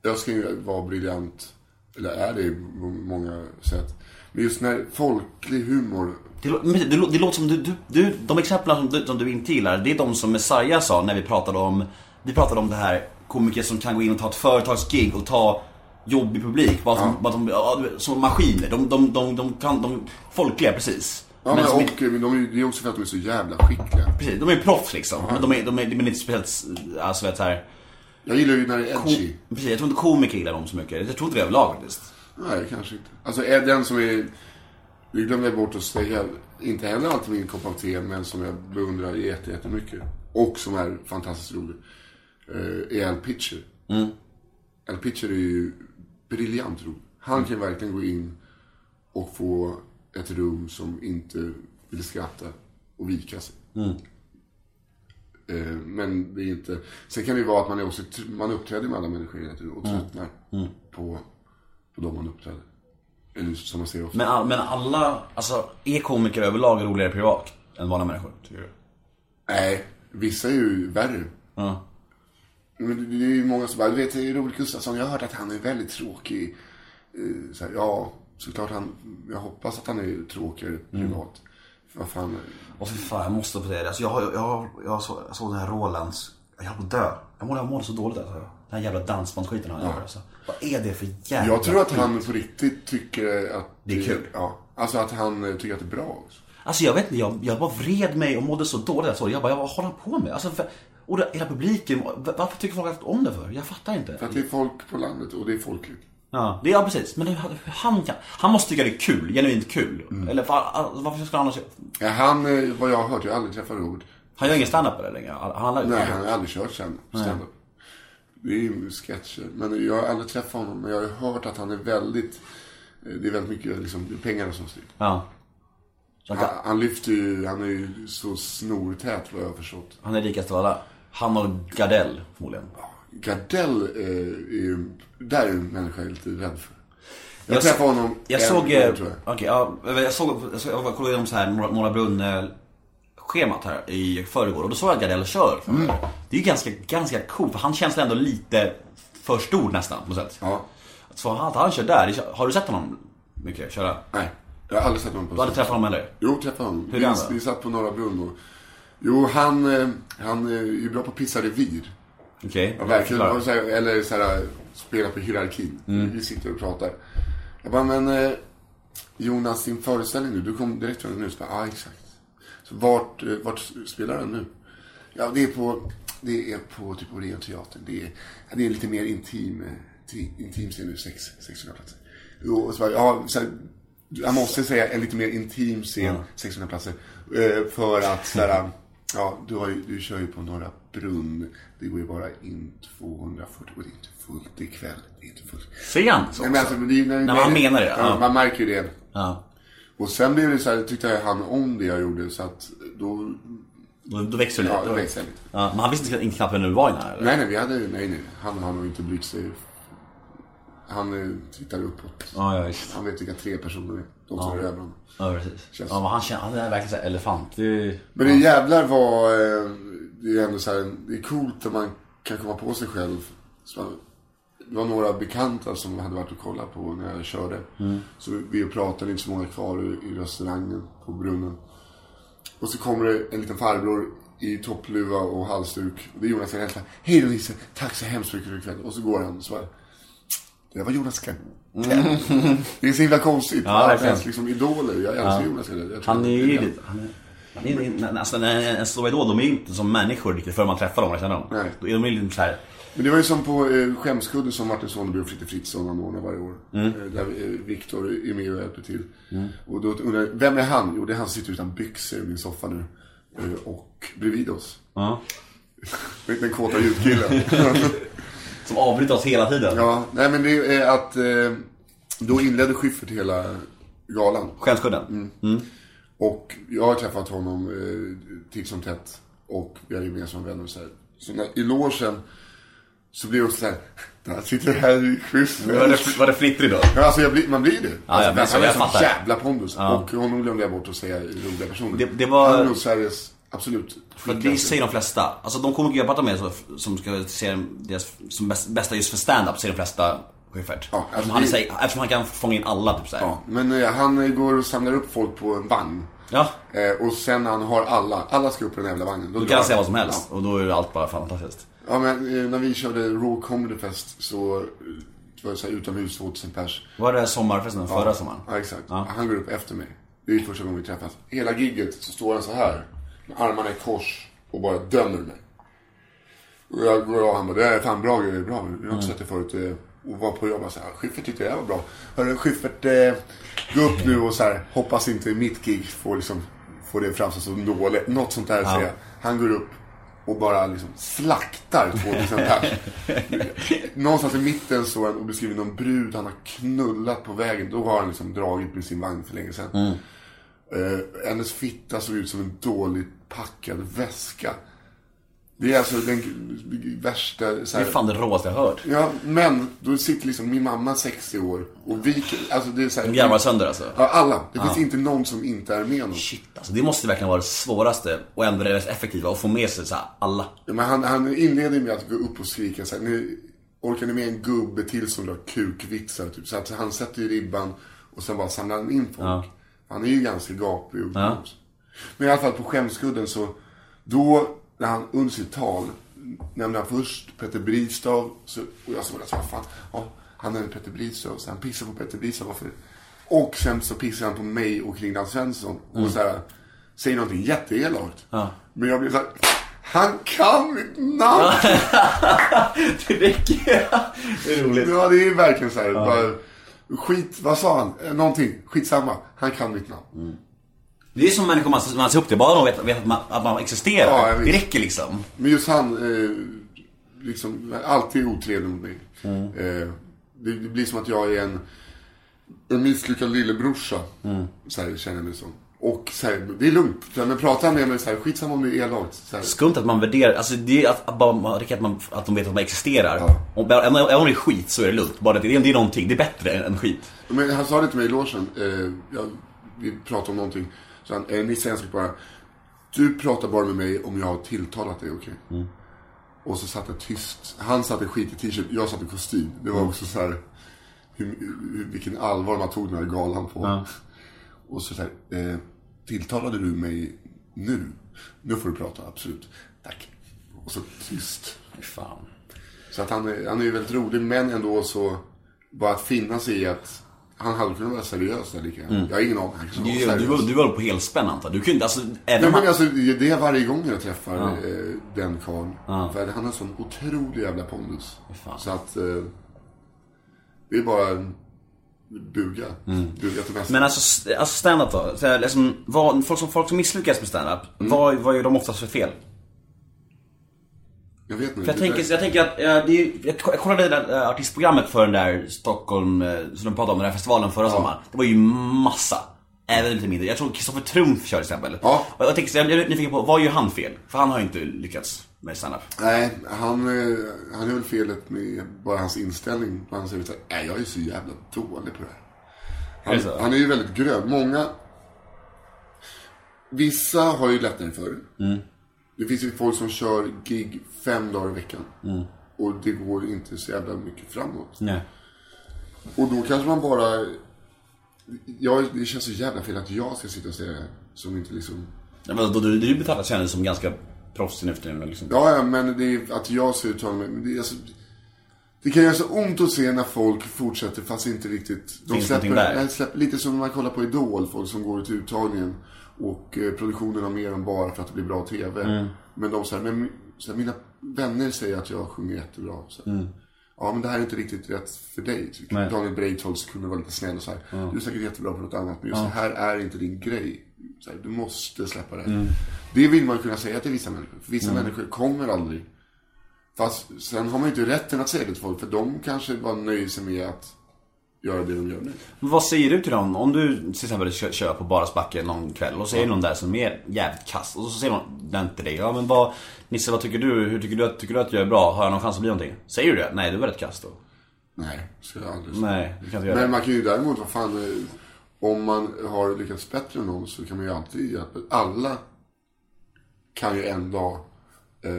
Öst kan ju vara briljant, eller är det på många sätt. Men just när folklig humor Det, det, det låter som du, du, du de exemplen som du, som du inte gillar, det är de som Messiah sa när vi pratade om, vi pratade om det här komiker som kan gå in och ta ett företagsgig och ta jobbig publik. Bara som, bara som, ja, du vet, som maskiner. De, de, de, de kan, de, folkliga precis. Ja, men, som och de är, ju- det är också för att de är så jävla skickliga. Precis, de är proffs liksom. Men de är, de är, de är inte speciellt, alltså vet så här, Jag gillar ju när det är ko, edgy. precis, jag tror inte komiker gillar dem så mycket. Jag tror inte det överlag faktiskt. Nej, kanske inte. Alltså är den som är, det glömde bort att säga, inte heller alltid min kopp av te, men som jag beundrar jätte- jättemycket. Och som är fantastiskt rolig. eh, Är Al Pitcher. Al Pitcher är ju briljant rolig. Han kan verkligen gå in och få ett rum som inte vill skratta och vika sig. Eh, Men det är inte... Sen kan det ju vara att man är också, man uppträder med alla människor hela tiden och tröttnar på, på de man uppträder. Eller som man ser ofta. Men, all- men alla, alltså, är komiker överlag roligare privat än vanliga människor? Tycker du? Nej, vissa är ju värre. Ja. Men det, det är ju många som bara, du vet, Robert Gustafsson, jag har hört att han är väldigt tråkig. Eh, Så här, ja, såklart han, jag hoppas att han är tråkigare privat. För vad fan, Och för fan, jag måste på det. Alltså, jag, jag, har- jag, såg, jag såg den här Rolands, jag höll på att dö. Jag mådde, jag mådde så dåligt alltså. Den här jävla dansbandsskiten han gör alltså. Vad är det för jävla jag tror att han på riktigt tycker att Det är kul. Ja, alltså att han eh, tycker att det är bra också. Alltså jag vet inte, jag, jag bara vred mig och mådde så dåligt. Jag, det. jag bara, vad håller han på med? Alltså, för, och det, hela publiken, varför tycker folk om det för? Jag fattar inte. För att det är folk på landet och det är folkligt. Ja, det ja, precis. Men det, han, kan, han måste tycka det är kul, genuint kul. Mm. Eller var, varför ska han annars... Ja, han, eh, vad jag har hört, jag har aldrig träffat Robert. Han gör ingen standup eller längre? Han, han, Nej, han har aldrig kört stand- stand-up. Det är ju sketcher. Men jag har aldrig träffat honom. Men jag har hört att han är väldigt... eh, Det är väldigt mycket liksom, pengarna som styr. Ja. Han, Han, lyfter ju, han är ju så snortät vad jag har förstått. han är rikast av alla. Han och Gardell förmodligen. Gardell eh, är ju, där är en människa jag är lite rädd för. Jag, Jag träffade honom Jag en såg, gång, eh, tror jag. okej, ja, jag såg, jag såg- jag kollade igenom så här Norra, Brunn schemat här i förrgår och då såg jag att Gardell kör. Mm. Det är ju ganska, ganska coolt för han känns ändå lite för stor nästan på något sätt. Ja. Så han, han kör där, har du sett honom mycket köra? Nej, jag har aldrig sett honom på Du hade träffat honom heller? Jo, träffade honom. Hur vi, vi satt på Norra Brunn och... Jo, han, eh, han är ju bra på att pissa revir. Okej. Ja, verkligen. Så här, eller så här, spela på hierarkin. Mm. Vi sitter och pratar. Jag bara, men eh, Jonas, din föreställning nu, du kom direkt från den nu. Så bara, ja, exakt. Så vart, eh, vart spelar den nu? Ja, det är på Det är på typ Orionteatern. Det är, det är lite mer intim, eh, ti- intim scen nu, sex, 600 platser. Och så, bara, ja, så här, jag måste säga en lite mer intim scen, 600 platser. Eh, för att så här, ja, du, har ju, du kör ju på Norra Brunn. Det går ju bara in 240 och det är inte fullt ikväll. Det är inte fullt. Så Nej, men alltså, men det, är- men han menar det, Ja, ja. Man märker ju det. Ja. Och sen blev det så här, tyckte jag han om det jag gjorde så att då, Då, då växer det lite. ja, då växte jag lite. Ja, men han visste inte knappt vem du var innan eller? Nej, nej, vi hade, nej, nej. Han har nog inte brytt sig. Han eh, tittar uppåt. Ja, ja, visst. Han vet vilka tre personer är. De som är över honom. Ja, precis. Ja, men han, känner, han är verkligen så här elefant. Det, Men det jävlar var, eh, det är ändå så här, det är coolt att man kan komma på sig själv. Så, det var några bekanta som hade varit och kollat på när jag körde. Så vi pratade, inte så många kvar i, i restaurangen på brunnen. Och så kommer det en liten farbror i toppluva och halsduk. Och det är Jonas Gardell. Hej då Nisse, tack så hemskt mycket för ikväll. Och så går han och så bara, det var Jonas Gardell. Det är så himla konstigt. Ja, Ja, verkligen. ens liksom idoler. Jag älskar Jonas Gardell. Han är ju. Han är, alltså, en, stor idol, de är ju inte som människor riktigt förrän man träffar dem och känner dem. Nej. Då är de ju lite så här... Men det var ju som på eh, Skämskudde som Martin Sonneby och Fritte Fritzson anordnar varje år. Mm. Eh, där eh, Viktor är med och hjälper till. Och då undrar jag, vem är han? Jo, det är han som sitter utan byxor i min soffa nu. Eh, och bredvid oss. Ja. Den kåta ljudkillen. Som avbryter oss hela tiden. ja, nej men det är att eh, då inledde Schyffert hela galan. Skämskudden. Och jag har träffat honom eh, titt som tätt. Och vi är gemensamma vänner och så här. Så när, i logen så blir det så här. Där sitter Harry Schyffert. Var det, var det flittrig då? Ja, alltså blir, man blir det. alltså, jag blir så, han är sån jävla pondus. Och honom glömde jag bort att säga roliga personer. Det- det var- Han är nog Sveriges absolut För det säger de flesta. Alltså de komiker jag pratar med som ska se deras som bäst, bästa just för stand-up säger de flesta Schyffert. Ja, alltså eftersom, han det- här- eftersom han kan fånga in alla typ såhär. Ja, men eh, han går och samlar upp folk på en vagn. Ja. Eh, och sen när han har alla, alla ska upp på den jävla vagnen. Då drar kan han säga vad som Ja. helst. Och då är allt bara fantastiskt. Ja, men eh, när vi körde Raw Comedy Fest så det var det så här utomhus 2000 pers. Var det sommarfesten förra sommaren? Ja, exakt. Ja. Han går upp efter mig. Det är första gången vi träffas. Hela gigget så står han så här. Med armarna i kors och bara dömer mig. Och jag går av och han bara, det här är fan bra grejer, bra. Jag har inte sett det förut. Och var på jobbet så här, Schyffert tyckte det här var bra. Hörru Schyffert, eh, gå upp nu och så här, hoppas inte mitt gig får liksom, får det framstå som dåligt. Något sånt där säger jag. Han går upp och bara liksom slaktar 2000 pers. Någonstans i mitten står han och beskriver någon brud han har knullat på vägen. Då har han liksom dragit med sin vagn för länge sedan. Eh, hennes fitta såg ut som en dåligt packad väska. Det är alltså den värsta... Så Det är fan det råaste jag hört. Ja, men då sitter liksom min mamma 60 år och vi... Alltså det är så här, De garvar sönder alltså. Ja, alla. Det finns inte någon som inte är med honom. Shit alltså. Det måste verkligen vara det svåraste och ändå det mest effektiva. Att få med sig så alla. Ja, men han, han inleder med att gå upp och skrika så här, nu orkar ni med en gubbe till som drar kukvitsar typ. Så att han sätter ju ribban och sen bara samlar han in folk. Han är ju ganska gapig och Ja. Men i alla fall på skämskudden så, då när han under sitt tal nämnde han först Petter Bristav. Så, och jag såg det så vad fan, ja, han nämnde Petter Bristav. Så han pissar på Petter Bristav. Varför? Och sen så pissar han på mig och Kringland Svensson. Och så här, säger någonting jätteelakt. Men jag blir så här, han kan mitt namn! Det räcker. Det är roligt. Ja, det är verkligen så här. Bara, skit, vad sa han? Eh, Någonting. Skitsamma. Han kan mitt namn. Det är som människor man, man ser upp till. Bara de vet, vet att, man, att man existerar. Ja, det räcker liksom. Men just han, eh, liksom, alltid otrevlig mot mig. Eh, det, det blir som att jag är en, en misslyckad lillebrorsa. Så här, känner jag mig som. Och så här, det är lugnt. Så här, Men pratar han med mig så här, skitsamma om det är elakt. Så här, Skumt att man värderar, alltså det är att, att, att, man, att de vet att man existerar. Om, även även om det är skit så är det lugnt. Bara det, det är någonting, det är bättre än, än skit. Men han sa det till mig i logen. Eh, jag, vi pratade om någonting. Så han, eh, Nisse ska bara. Du pratar bara med mig om jag har tilltalat dig, okej? Och så satt jag tyst. Han satt i skitig t-shirt, jag satt i kostym. Det var också så här. Hur, hur, vilken allvar man tog den här galan på. Och så där, eh, tilltalade du mig nu? Nu får du prata, absolut. Tack. Och så tyst. Fan. Så att han, är- han är ju väldigt rolig, men ändå så bara att finna sig i att han hade kunnat vara seriös där lika gärna. Jag har ingen aning. Mm. Du, var du, du, var på helspänn antar. Du kunde alltså, Nej, men han... alltså, det är varje gång jag träffar eh, den karln. För han har sån otrolig jävla pondus. Så att eh, det är bara buga. Buga till nästa. Men alltså, alltså stand-up då? Så här, liksom, vad, folk, som, folk som misslyckas med stand-up, Mm. vad, vad gör de oftast för fel? Jag vet inte. För jag tänker, jag tänker att, eh, det är, jag kollade det där eh, artistprogrammet för den där Stockholm, eh, som de pratade om, den där festivalen förra sommaren. Det var ju massa. Även lite mindre. Jag tror Kristoffer Trumf kör till exempel. Ja. Och jag tänker, så jag är nyfiken på, vad gör han fel? För han har ju inte lyckats med stand-up. Nej, han, eh, han är väl felet med bara hans inställning. Han säger såhär, nej jag är så jävla dålig på det här. Är? Han, han är ju väldigt grön. Många... Vissa har ju lättare för det. Mm. Det finns ju folk som kör gig fem dagar i veckan. Mm. Och det går inte så jävla mycket framåt. Nej. Och då kanske man bara... Ja, det känns så jävla fel att jag ska sitta och säga det här. Som inte liksom... Ja, men då, du, du betraktas kändes som ganska proffsig nu för tiden. Liksom. Ja, ja, men det är att jag ser uttala mig. Det, är alltså, det kan göra så ont att se när folk fortsätter fast inte riktigt... De Finns släpper, där? nej, släpper, lite som när man kollar på Idol, folk som går till uttagningen. Och eh, produktionen har mer än bara för att det blir bra TV. Mm. Men de säger, men så här, mina vänner säger att jag sjunger jättebra. Så här, Ja, men det här är inte riktigt rätt för dig. Mm. Nej. Daniel Breitholtz kunde vara lite snäll och så här. Du är säkert jättebra på något annat, men just det här är inte din grej. Här, du måste släppa det. Mm. Det vill man kunna säga till vissa människor. För vissa människor kommer aldrig. Fast sen har man ju inte rätten att säga det till folk, för de kanske bara nöjer sig med att göra det de gör nu. Men vad säger du till dem? Om du till exempel kör, på Barasbacke någon kväll och så är det någon där som är jävligt kass och så säger någon den till dig. Ja men vad, Nisse vad tycker du? Hur tycker du att, tycker du att jag är bra? Har jag någon chans att bli någonting? Säger du det? Nej du är väldigt kass då. Nej, så jag aldrig säga. Nej, du kan inte göra Men man kan ju däremot, vad fan, eh, om man har lyckats bättre än någon så kan man ju alltid hjälpa. Alla kan ju en dag eh,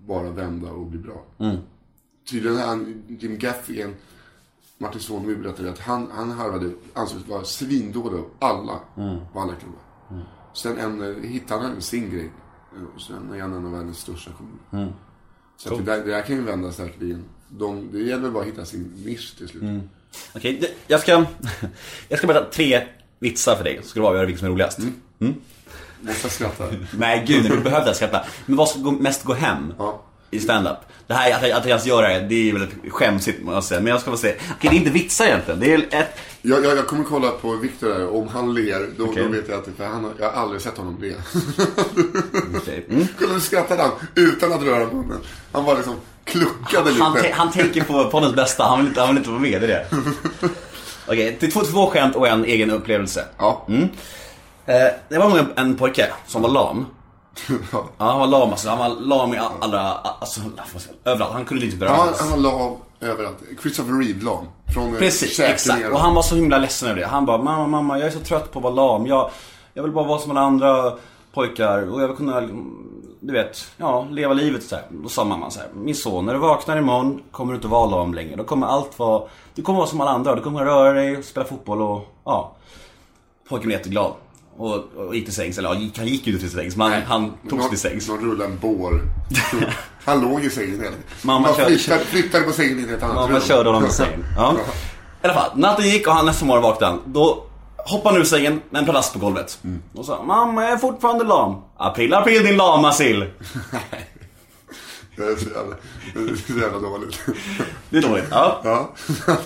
bara vända och bli bra. Mm. Tydligen är han, Jim Gaffigan, Martin Soneby berättade att han, han harvade, ansågs vara svindålig av alla Mm. på alla klubbar. Sen en, eh, hittade han sin grej. Eh, Och sen är han en av världens största komiker. Mm. Så att det, där, det där kan ju vända säkerligen. De, det gäller bara att hitta sin nisch till slut. Mm. Okej, det- jag ska, jag ska berätta tre vitsar för dig. Så ska du avgöra vilken som är roligast. Måste jag skratta? Nej gud, du behövde inte skratta. Men vad ska gå, mest gå hem Ja. I stand-up? Det här, att jag, att jag ens gör det, här, det är väldigt skämsigt måste jag säga. Men jag ska få se. Okej, det är inte vitsar egentligen. Det är ett... Jag, jag, jag kommer kolla på Viktor där. Om han ler, då, Okej. då vet jag att för han har, jag har aldrig sett honom le. Okej. Mm. Kolla, nu skrattade han utan att röra munnen. Han bara liksom kluckade lite. Han, te- han tänker på poddens bästa, han vill inte, han vill inte vara med i det. Okej, det är två, två skämt och en egen upplevelse. Ja. Eh, det var en, en pojke som var lam. Ja. Ja, han var lam alltså. Han var lam i all- alla, alltså, överallt. Han kunde inte röra Han, alls. han var lav överallt. Christopher Reeve lam. Från eh, Precis, exakt. ner. Och han var så himla ledsen över det. Han bara, mamma, mamma, jag är så trött på att vara lam. Jag, jag vill bara vara som alla andra pojkar och jag vill kunna, du vet, ja, leva livet så här. Då sa mamman så här, min son, när du vaknar imorgon kommer du inte vara lam längre. Då kommer allt vara, du kommer vara som alla andra. Du kommer röra dig, spela fotboll och, ja. Pojken blev jätteglad. Och, och gick till sängs, eller ja, gick- han gick ju inte till sängs, men han, han tog sig Någon- till sängs. Någon rullade en bår. han låg i sängen hela tiden. Mamma Man kör- flyttade, flyttade på sängen in i ett annat Ja, rum. körde honom till sängen. Ja. I alla fall, natten gick och han nästa morgon vaknade han. Då hoppade han ur sängen med en pladask på golvet. Och sa Mamma, jag är fortfarande lam. April, april din lama sill. Det är så jävla, det är så jävla dåligt. Det är dåligt. Ja. Ja.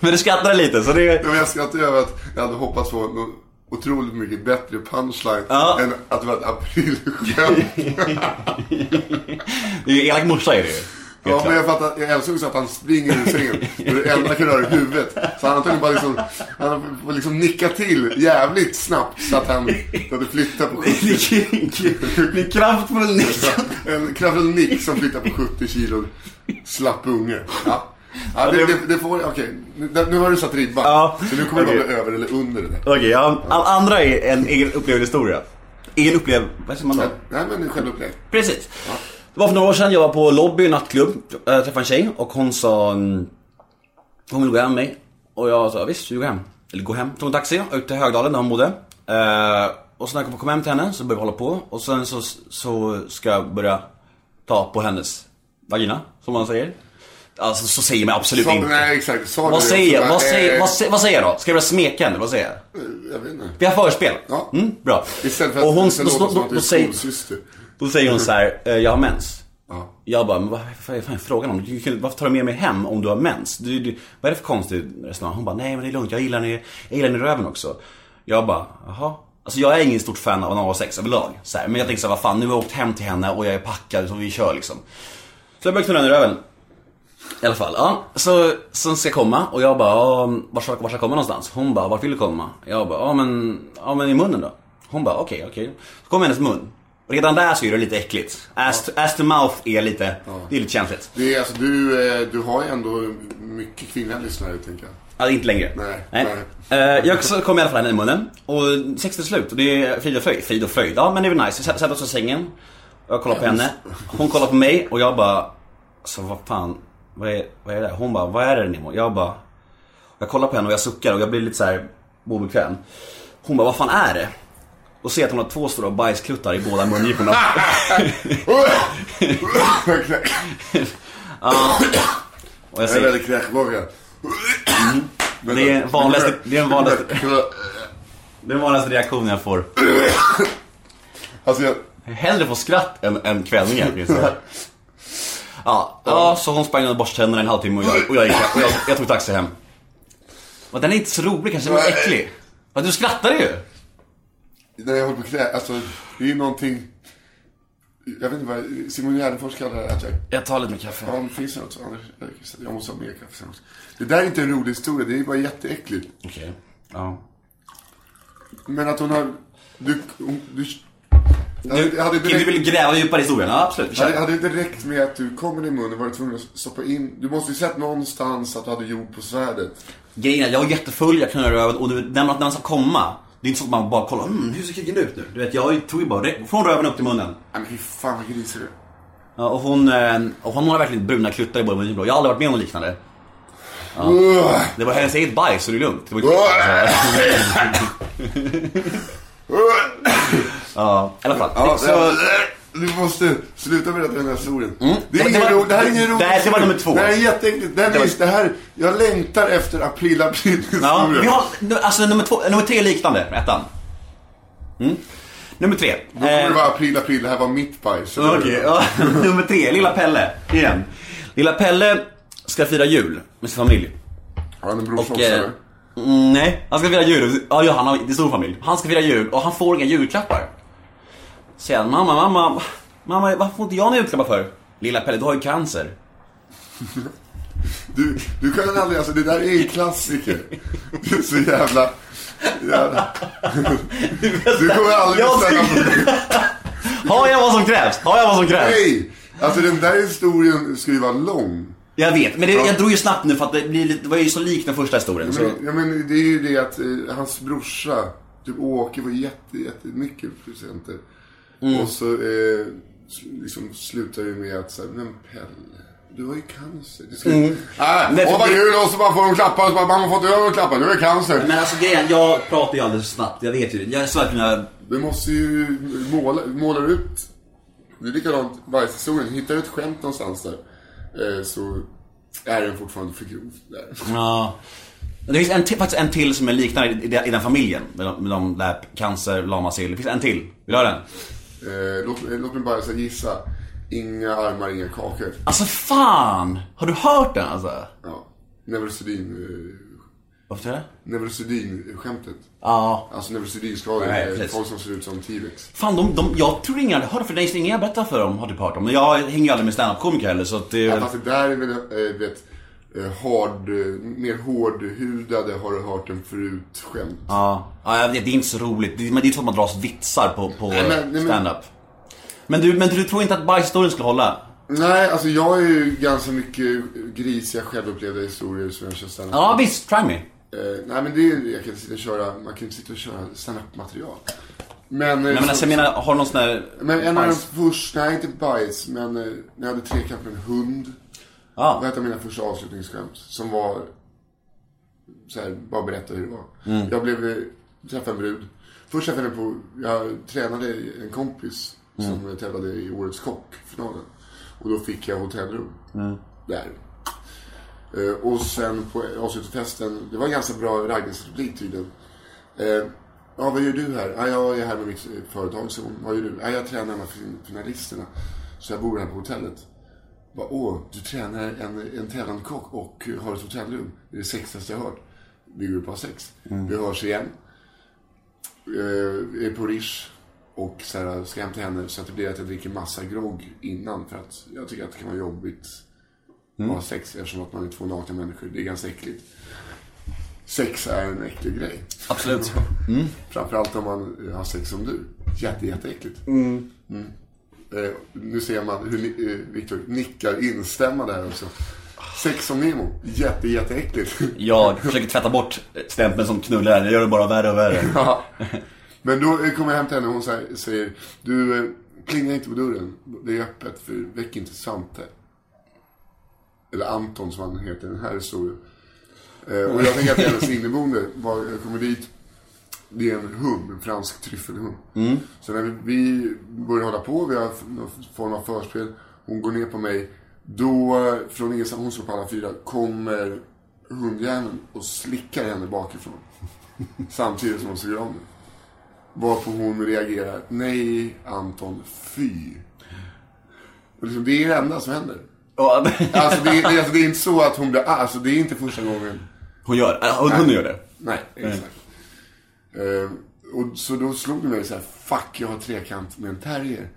Men du skrattade lite så det... Ja, men jag skrattar över att jag hade hoppats på något otroligt mycket bättre punchline Ja. än att det var ett aprilskämt. Det är ju elak morsa är det ju. Ja, men jag fattar, jag älskar också att han springer ur sängen. Och det enda kan röra huvudet. Så han antagligen bara liksom, han får liksom nicka till jävligt snabbt så att han hade flyttat på 70 Det är kraftfull nick. En kraftfull nick som flyttar på 70 kilo slapp unge. Ja. Ja, det, det, det får, okej. Nu, nu har du satt ribban. Ja. Så nu kommer det bara Okej. bli över eller under det där. Okej, ja. All andra är en egen upplevd historia. Egen upplevd... Vad säger man då? Nej, men själv upplägg. Precis. Det var för några år sedan, jag var på Lobby nattklubb, äh, träffade en tjej och hon sa... mm, Hon ville gå hem med mig. Och jag sa visst, vi går hem. Eller gå hem. Tog en taxi ut till Högdalen där hon bodde. Eh, och sen när jag kom hem till henne så började vi hålla på. Och sen så, så ska jag börja ta på hennes vagina, som man säger. Alltså så säger man absolut Sa- inte. nej, exakt. Du Vad säger, jag? Så vad, säger, eh, vad, säger, vad säger jag då? Ska jag vara smekande? Vad säger jag? Jag vet inte. Vi har förspel. Ja. Mm, bra. Istället för att och hon, det då, som att du då, är säger, skolsyster. då säger hon så här, eh, jag har mens. Ja. Jag bara, men vad, vad är fan frågan om? Du, varför tar du med mig hem om du har mens? Du, du, vad är det för konstigt resonemang? Hon bara, nej men det är lugnt, jag gillar i, jag gillar den i röven också. Jag bara, jaha. Alltså jag är ingen stort fan av analsex överlag. Så här, men jag tänkte så här, vad fan, nu har jag åkt hem till henne och jag är packad så vi kör liksom. Så jag började knulla henne i röven. I alla fall, ja. Så, så ska jag komma och jag bara, ja, var ska, var ska jag komma någonstans? Hon bara, vart vill du komma? Jag bara, ja men, ja men i munnen då? Hon bara, okej, okej. Så kommer hennes mun. Och redan där så är det lite äckligt. Ass to, ass to mouth är lite, det är lite känsligt. Det är, alltså, du, eh, du har ju ändå mycket kvinnliga lyssnare, tänker jag. Ja, inte längre. Nej, Eh, jag så kom i alla fall henne i munnen. Och sex är slut. Och det är frid och fröjd. Frid och fröjd. Ja, men det är väl nice. Sätter oss i sängen. Jag kollar på henne. Hon kollar på mig och jag bara... Så vad fan. Vad är, vad är det? Hon bara, vad är det Nemo? Jag bara... Jag kollar på henne och jag suckar och jag blir lite så här obekväm. Hon bara, vad fan är det? Och ser att hon har två stora bajskluttar i båda mungiporna. Och jag säger, väldigt kräkvåga. det är vanligaste, det är den vanligaste, det är den vanligaste reaktionen jag får. Alltså jag... Hellre få skratt än, än kvällningar. Ja, ja, så hon sprang och borstade tänderna en halvtimme och jag, och jag, gick, och jag, jag tog taxi hem. Och den är inte så rolig kanske, den är äcklig. Men du skrattar ju! När jag håller på krä... Alltså, det är ju någonting... Jag vet inte vad... Simon Gärdenfors kallar det att jag... Jag tar lite med kaffe. Ja, men finns det något? Anders, jag måste ha mer kaffe sen också. Det där är inte en rolig historia, det är bara jätteäckligt. Okej. Ja. Men att hon har... Du... Hon, du Du, hade, du inte vill gräva djupare i historien? Ja, absolut. Hade, hade inte räckt med att du kom i munnen var du tvungen att stoppa in... Du måste ju sett någonstans att du hade jord på svärdet. Grejen är, jag var jättefull, jag knullade röven och du, när, man, när man ska komma, det är inte så att man bara kollar, mm, hur ser kuken ut nu? Du vet, jag tog ju bara re- från röven upp till munnen. Nej men fy fan vad grisig du. Ja, och hon, eh, och hon har verkligen bruna kluttar i båda mungiporna. Jag har aldrig varit med om något liknande. Ugh. Det var hennes eget bajs, så det är lugnt. Det var Ja, i alla fall. Ja, så, du måste sluta berätta den här historien. Det, är Mm. Det ingen det det här är ingen rolig det här- det var historia. nummer två. Det här är jätteäckligt. Det här, Det var- är, det här, jag längtar efter april april ja, vi har, alltså nummer två, nummer tre är liknande, ettan. Mm. Nummer tre. Då kommer Eh, det vara april april, det här var mitt bajs. ja. nummer tre. Lilla Pelle, igen. Lilla Pelle ska fira jul med sin familj. Har han en brorsa Och, också eh, eller? mm, nej, han ska fira jul. Ja, ja, han har det är stor familj. Han ska fira jul och han får inga julklappar. Säger han, mamma, mamma, mamma, varför får inte jag några julklappar för? Lilla Pelle, du har ju cancer. Du, du kan aldrig, alltså det där är en klassiker. Du är så jävla... jävla. Du kommer aldrig för mig. Har jag vad som krävs? Har jag vad som krävs? Nej! Alltså den där historien ska ju vara lång. Jag vet, men det, jag drog ju snabbt nu för att det, blir, det var ju så likt den första historien. Så. Men, ja, men det är ju det att eh, hans brorsa, typ Åke, var jätte, jättemycket presenter. Mm. Och så eh, liksom slutar ju med att säga, men Pelle, du har ju cancer. Du ska... Mm. Ah, Nej, åh vad det- kul, och så bara får de klappa, och så bara, mamma har fått över klappa, nu är det cancer. Men alltså grejen, jag pratar ju alldeles för snabbt, jag vet ju det. Jag svär att mina... Du måste ju måla, måla ut. Det är likadant bajshistorien. Hittar du ett skämt någonstans där eh, så är den fortfarande för grov där. Ja. Det finns en till, faktiskt en till som är liknande i, i, i den familjen. Med de, med de där cancer, lamasill. Det finns en till. Vill du höra den? Eh, låt, eh, låt mig bara gissa. Inga armar, inga kakor. Alltså fan! Har du hört den alltså? Ja. Neurosedyn, eh, Varför säger du? Neurosedyn-skämtet. Ja. Alltså neurosedynskador. Nej, eh, folk som ser ut som T-Rex. Fan, de, de, jag tror ingen hade hört för det är ingen jag berättar för dem har typ hört om. Men jag hänger ju aldrig med standup-komiker heller så att det... Ja, fast det där är väl, eh, vet, hard, eh, mer hårdhudade har du hört än förut skämt. Ja, ja det är inte så roligt. Det, men det är så att man dras vitsar på, på Nej, nej, stand-up. Men du, men du tror inte att bajshistorien skulle hålla? Nej, alltså jag har ju ganska mycket grisiga självupplevda historier som jag kör stand Ja visst, try me. Eh, nej men det är, jag kan inte sitta och köra, man kan inte sitta och köra stand-up material. Men, eh, Men, men så- alltså, jag menar, har någon sån där... men en av de första, nej inte bajs, men eh, när jag hade trekamp med en hund. Det var ett av mina första avslutningsskämt. Som var, så här, bara berätta hur det var. Mm. Jag blev, eh, träffade en brud. Först träffade jag på, jag tränade en kompis Mm. som tävlade i Årets Kock, finalen. Och då fick jag hotellrum. Mm. Där. Eh, och sen på avslutningsfesten, det var en ganska bra raggningsreplik tydligen. Eh, ja, vad gör du här? Ja, jag är här med mitt företag. Så, vad gör du? Ja, jag tränar med fin- finalisterna. Så jag bor här på hotellet. Bara, Åh, du tränar en, en tävlande kock och har ett hotellrum. Det är det sexigaste jag hört. Vi går och har sex. Vi hörs igen. Eh, är på Rish. Och så här, ska till henne så att det blir att jag dricker massa grogg innan. För att jag tycker att det kan vara jobbigt att ha sex eftersom att man är två nakna människor. Det är ganska äckligt. Sex är en äcklig grej. Absolut. Framförallt om man har sex som du. Jätte, jätteäckligt. Mm. Eh, nu ser man hur eh, Victor nickar instämmande här också. Sex som Nemo. Jätte, jätteäckligt. Jag försöker tvätta bort stämpeln som knullar. Jag gör det bara värre och värre. Ja. Men då eh, kommer jag hem till henne och hon säger, säger Du, eh, klinga inte på dörren. Det är öppet, för väck inte Svante. Eller Anton som han heter i den här historien. Eh, och jag tänker att hennes inneboende, var, kommer dit. Det är en hund, en fransk tryffelhund. Så när vi, börjar hålla på, vi har någon form av förspel. Hon går ner på mig. Då, eh, från ingenstans, hon står på alla fyra, kommer hundjäveln och slickar henne bakifrån. Samtidigt som hon suger om det. Varpå hon reagerar, nej Anton, fy. Och liksom, det är det enda som händer. Alltså det, är- det, alltså det är inte så att hon blir alltså det är inte första gången. Hon gör, äh, hon, hon gör det. Nej, exakt. Eh, och så då slog det mig så här, fuck jag har trekant med en terrier.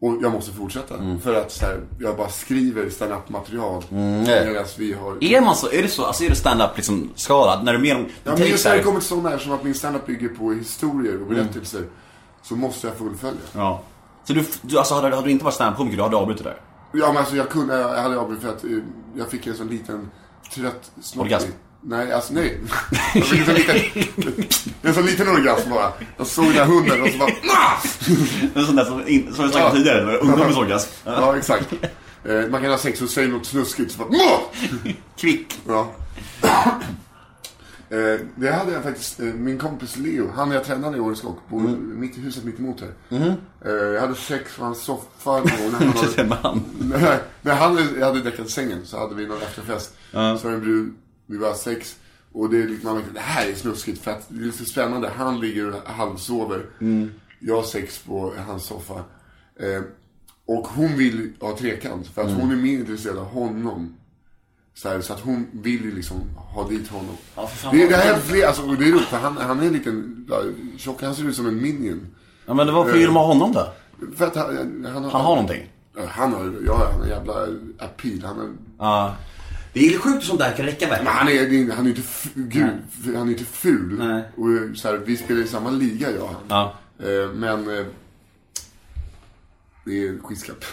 Och jag måste fortsätta. För att så här, jag bara skriver stand-up material. Medan vi har... Är man så, är det så, alltså är det stand-up liksom skala? När du mer, Ja, men just när det kommer till sådana här som att min stand-up bygger på historier och berättelser. Så måste jag fullfölja. Ja. Så du, du alltså hade, hade du inte varit stand-up-komiker, du hade avbrutit där? Ja men alltså jag kunde, jag hade avbrutit för att eh, jag fick en sån liten trött snopp. Nej, alltså nej. Jag fick en sån liten, en sån liten orgasm bara. Jag såg den här hunden och så bara! En sån där som, in, som jag snackade tidigare, ungdomens orgasm. Ja, exakt. Eh, man kan ha sex och säga något snuskigt så bara! Kvick. Ja. Eh, det hade jag faktiskt, eh, min kompis Leo, han jag tränade i Årets Lock, bor mitt i huset mitt emot här. Eh, jag hade sex på hans soffa och när han hade, med han. Nej, när han hade däckat sängen så hade vi någon efterfest. Så var det en brud, vi var sex. Och det är liksom, man det här är snuskigt för att det är så spännande. Han ligger och halvsover. Jag har sex på hans soffa. Eh, och hon vill ha trekant för att hon är mer intresserad av honom. Så, här, så att hon vill ju liksom ha dit honom. Ja, för fan det, det här är fler, alltså, det är roligt för han, han är en liten, tjock, han ser ut som en minion. Ja men varför vill de ha honom då? För att han, han, Han har någonting. Han har, ja, han har en jävla appeal. Han är, Ja. Det är sjukt som det här kan räcka men verkligen. han är, han är inte, gud, han är inte ful. Nej. Och så här, vi spelar i samma liga jag. Ja. Eh, men, eh, det är skitskatt.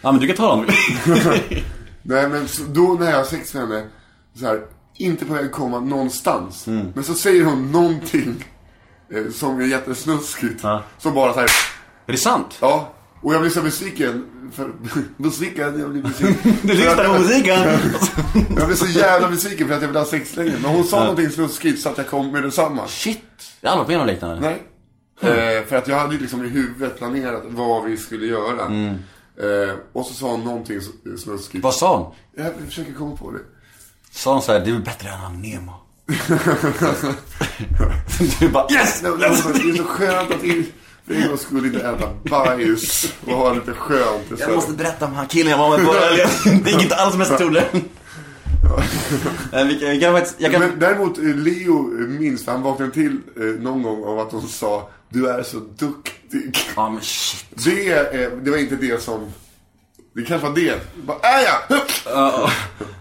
Ja men du kan ta honom. Nej men så, då när jag har sex med henne, så här, inte på väg att komma någonstans. Mm. Men så säger hon någonting eh, som är jättesnuskigt. Ja. Som bara så här, Är det sant? ja. Och jag blir så besviken. För, besviken, jag blir besviken. Du lyssnar på musiken. Jag blev så jävla besviken för att jag ville ha sex länge. Men hon sa någonting snuskigt så att jag kom med detsamma. Shit. Jag har aldrig varit med om liknande. Nej. Eh, för att jag hade liksom i huvudet planerat vad vi skulle göra. Eh, och så sa hon någonting snuskigt. Vad sa hon? Jag försöker komma på det. Sa hon såhär, du är bättre än han Nemo? du bara yes! Det är så skönt att för en gångs skull inte äta bajs och ha lite skönt. Så- Jag måste berätta om han killen jag var med på Det gick inte alls som jag trodde. Vi kan- vi kan faktiskt, jag kan... Men däremot eh, Leo eh, minns, för han vaknade till eh, någon gång av att hon sa Du är så duktig. Ja men shit. Det, det var inte det som... Det kanske var det. Bara, äh, ja!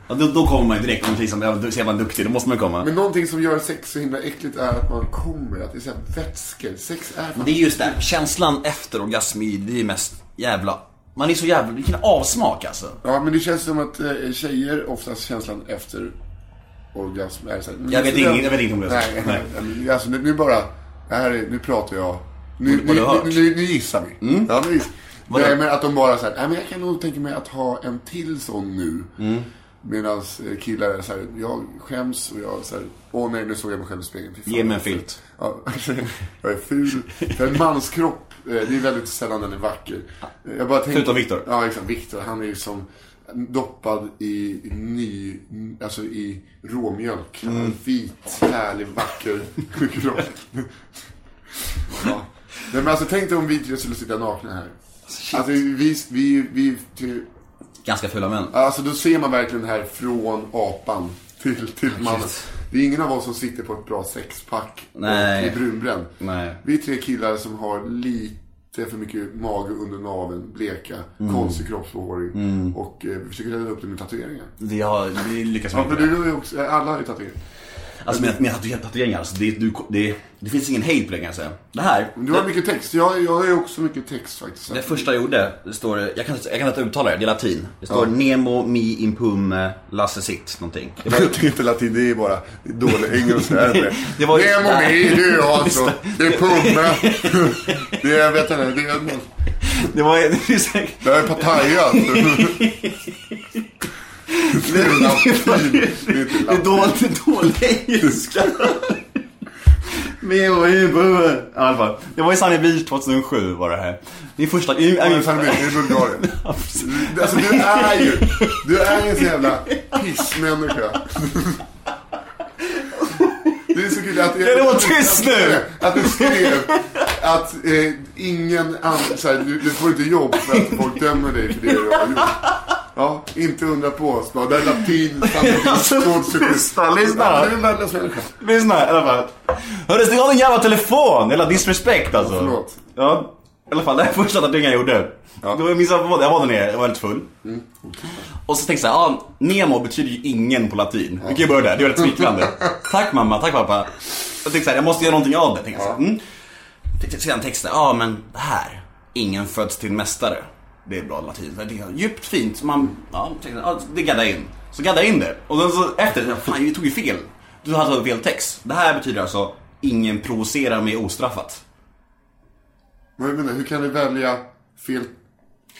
Ja, då, då kommer man ju direkt om liksom, ja, då ser man duktig, då måste man komma. Men någonting som gör sex så himla äckligt är att man kommer, att det är så här vätskor. Sex är fan... Det är just det, känslan efter orgasm, är- det är mest jävla... Man är så jävla, vilken avsmak alltså. Ja, men det känns som att eh, tjejer oftast känslan efter orgasm är så här, Jag vet inget- jag vet inget om det. Nej, Nej. nej. Alltså, nu, nu bara, det här är, nu pratar jag. Nu, nu, du nu, nu, gissar vi. Ja, nu gissar. Vadå? Nej, men att de bara så här, nej men jag kan nog tänka mig att ha en till sån nu. Mm. Medan killar är så här, jag skäms och jag så här, åh nej nu såg jag mig själv i spegeln. Fan. Ge mig en filt. Ja, jag är ful. För en manskropp, eh, det är väldigt sällan den är vacker. Eh, Jag bara tänker, Förutom Viktor. Ja, exakt. Viktor, han är ju som... doppad i ny, alltså i råmjölk. Vit, härlig, vacker kropp. ja. Nej, men alltså tänk dig om vi tre skulle sitta nakna här. Alltså vi, vi, vi, till, Ganska fula män. alltså då ser man verkligen här från apan till, till mannen. Det är ingen av oss som sitter på ett bra sexpack Nej. och är brunbränd. Nej. Vi är tre killar som har lite för mycket mage under naveln, bleka, Mm. konstig kroppsbehåring. Och eh, vi försöker rädda upp det med tatueringar. Vi, har, vi lyckas Ja, med men det. du också, alla har ju tatueringar. Alltså med, med tatu- tatueringar, alltså, det, du, det, det finns ingen hejd på det kan jag säga. Det här, Du har det, mycket text. Jag, jag har också mycket text faktiskt. det första jag gjorde, det står, jag kan, jag kan inte uttala det, det är latin. Det står Nemo mi impum Lasse sitt någonting. Det var, är inte latin, det är bara dålig engelska. Det Det var Nemo mi, det är jag alltså. Det är pumme. Det är, vet jag inte, det är, det var, det det är Pattaya. Det är latin. Det är det dålig, dålig engelska. Mi impum, i alla fall. Det var i Sunny Beach 2007 var det här. Min första, i, Ja, men fan, det är Bulgarien. Alltså du är ju, du är ju en sån jävla pissmänniska. Det är så kul att... Du vara tyst nu? Att du skrev att eh, ingen annan, du, du får inte jobb för att folk dömer dig för det du har gjort. Ja, inte undra på oss. Bara, Det är latin, sandwich, lyssna, lyssna. Ja, Du är en värdelös människa. Lyssna i alla fall. Hörru, stäng av din jävla telefon! Jävla disrespect alltså. förlåt. Ja, i alla fall det här första tatueringen jag gjorde. Ja. Då minns jag, jag var där nere, jag var väldigt full. Och så tänkte jag, ah, Nemo betyder ju ingen på latin. Vi kan ju börja där, det är väldigt smickrande. tack mamma, tack pappa. Jag tänkte såhär, jag måste göra någonting av det. Tänkte jag. Mm. Tänkte Sedan texten, ja ah, men det här. Ingen föds till mästare. Det är bra latin. Det är djupt fint. Man, ja, tänkte, ja, det gaddar in. Så gaddar jag in det. Och sen så efter, fan vi tog ju fel. Du hade fel text. Det här betyder alltså, ingen provocerar mig ostraffat. Men jag menar, hur kan du välja fel...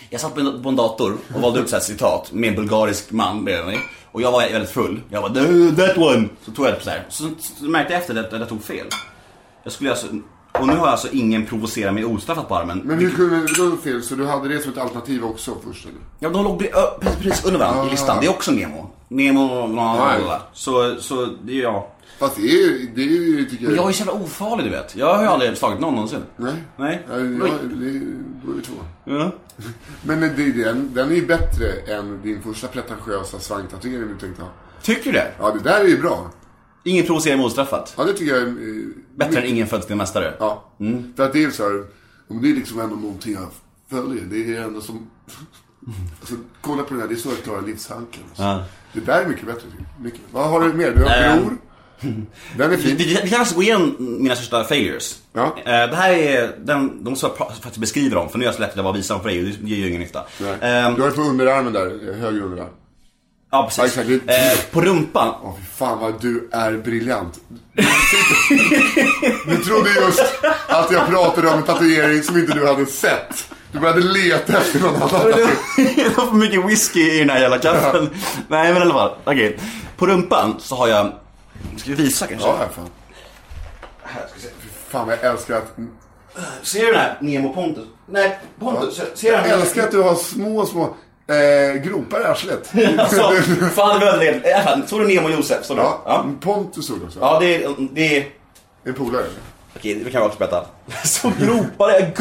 Jag satt på en, dator och valde ut så här citat med en bulgarisk man bredvid mig. Och jag var väldigt full. Jag bara "Uh, that one. Så tog jag det så här. Så, så märkte jag efter det att jag tog fel. Jag skulle alltså, och nu har jag alltså ingen provocera mig ostraffat på armen. Men hur kunde du då fel? Så du hade det som ett alternativ också först eller? Ja, de låg precis under varandra i listan. Det är också Nemo. Nemo, bla, bla, bla. Så, så jag. Fast det är ju, det är ju, tycker Men jag... jag är så jävla ofarlig du vet. Jag har ju aldrig slagit någon någonsin. Nej. Nej. Ja, ja, det är, två. Ja. Men det, den, den är ju bättre än din första pretentiösa svanktatuering du tänkte ha. Tycker du det? Ja, det där är ju bra. Ingen provocera mig ostraffat. Ja, det tycker jag är... eh, Bättre än ingen föds till mästare. Ja. För att det är ju så här, om det är liksom ändå någonting jag följer. Det är det enda som... Alltså, kolla på den här, det är så jag klarar livshanken. Alltså. Ja. Det där är mycket bättre. Mycket. Vad har du mer? Du har. Bror. Den är fin. vi, vi kan alltså gå igenom mina största failures. Ja. Eh, det här är den, de som jag faktiskt beskriver dem, för nu är jag så lätt att visa dem för dig och det ger ju ingen nytta. Nej. Ehm, Du har ju på underarmen där, höger underarm. ja, Ja, precis. Det- Eh, på rumpan, fy fan vad du är briljant. Du trodde just att jag pratade om en tatuering som inte du hade sett. Du började leta efter någon annan det var för mycket whisky i den här jävla kaffen. Nej men i alla fall, okej. På rumpan så har jag, ska vi visa kanske? Ja, fan. Här ska vi se. Fan jag älskar att... Ser du den här Nemo Pontus? Nej, Pontus, ser du den? Jag älskar att du har små, små eh, gropar i arslet. Alltså, fan det var såg du Nemo och Josef? Såg du? Ja, ja. Pontus såg du också. Ja, det är, det är, En polare. okej det kan vi också berätta. Så gropar jag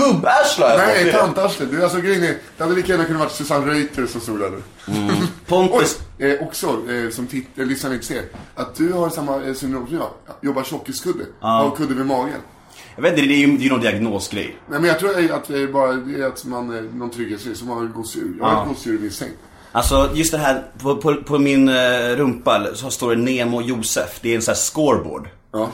Nej, fått. tantarslet. Du, alltså grejen är, det hade lika gärna kunnat varit Susanne Reuter som stod där nu. Oj, Pontus, eh, också eh, som titt- eh, lyssnaren inte ser. Att du har samma eh, syndrom som jag. Jobbar tjockiskudde. Har kudde vid magen. jag vet inte, det är ju det är ju någon diagnosgrej. Nej men jag tror att det är bara det är att man, eh, någon trygghetsgrej, som man har gosedjur. Jag har Ja. ett gosedjur i min säng. Alltså just det här, på, på, på min eh, rumpa så står det Nemo Josef. Det är en sån här scoreboard. Ja.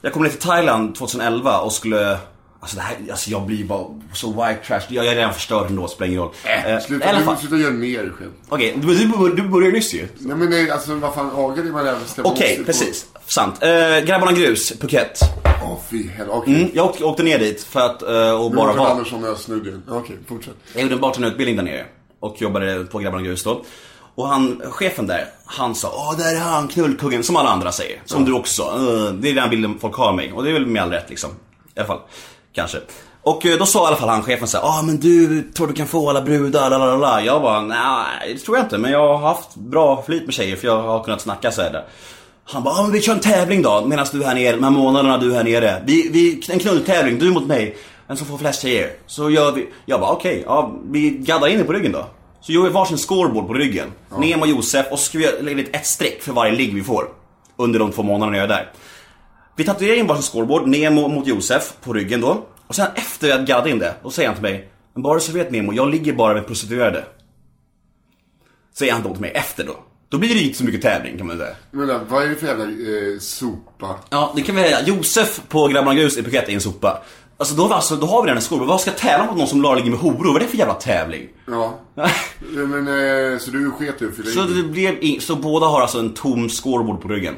Jag kom ner till Thailand 2011 och skulle Alltså det här, alltså jag blir bara så white trash. Jag är redan förstörd ändå, spelar ingen roll. Eh, i Sluta, sluta göra mer själv. Okej, du, du, du började nyss ju. Nej men det, alltså vad fan, agar är man även Okej, precis. Sant. Eh, Grabbarna Grus, Phuket. Åh fy helvete, okej. Mm, jag åkte, åkte ner dit för att, eh, och bara vara. Andersson och jag snudde. Okej, fortsätt. Jag gjorde en bartenderutbildning där nere och jobbade på Grabbarna Grus då. Och han, chefen där, han sa Åh, där är han, knullkungen, som alla andra säger. Som du också. Eh, det är den bilden folk har av mig. Och det är väl med all rätt liksom. I alla fall. Kanske. Och eh, då sa i alla fall han chefen såhär, ah men du tror du kan få alla brudar, la la la. Jag bara, nej det tror jag inte men jag har haft bra flyt med tjejer för jag har kunnat snacka så där. Han bara, ah, men vi kör en tävling då medan du är här nere, de här månaderna du är här nere. Vi, vi, en knulltävling, du mot mig. En som får flest tjejer. Så gör vi, jag bara okej, ja, vi gaddar in det på ryggen då. Så gör vi varsin scoreboard på ryggen. Nemo och Josef och så ska vi lägga ett streck för varje ligg vi får. Under de två månaderna jag är där. Vi tatuerar in varsin scoreboard, Nemo mot Josef på ryggen då. Och sen efter jag gaddat in det, då säger han till mig Men bara så vet Nemo, jag ligger bara med prostituerade. Säger han då till mig efter då. Då blir det inte så mycket tävling kan man säga. Men vad är det för jävla eh, sopa? Ja, det kan vi säga. Josef på Grabbarna Grus i Phuket är en sopa. Alltså då, har vi alltså, då har vi den i skolan. Vad ska jag tävla mot någon som lar ligger med horor? Vad är det för jävla tävling? Ja. Men, eh, så du sket i att fylla Så det blev in, så båda har alltså en tom scoreboard på ryggen.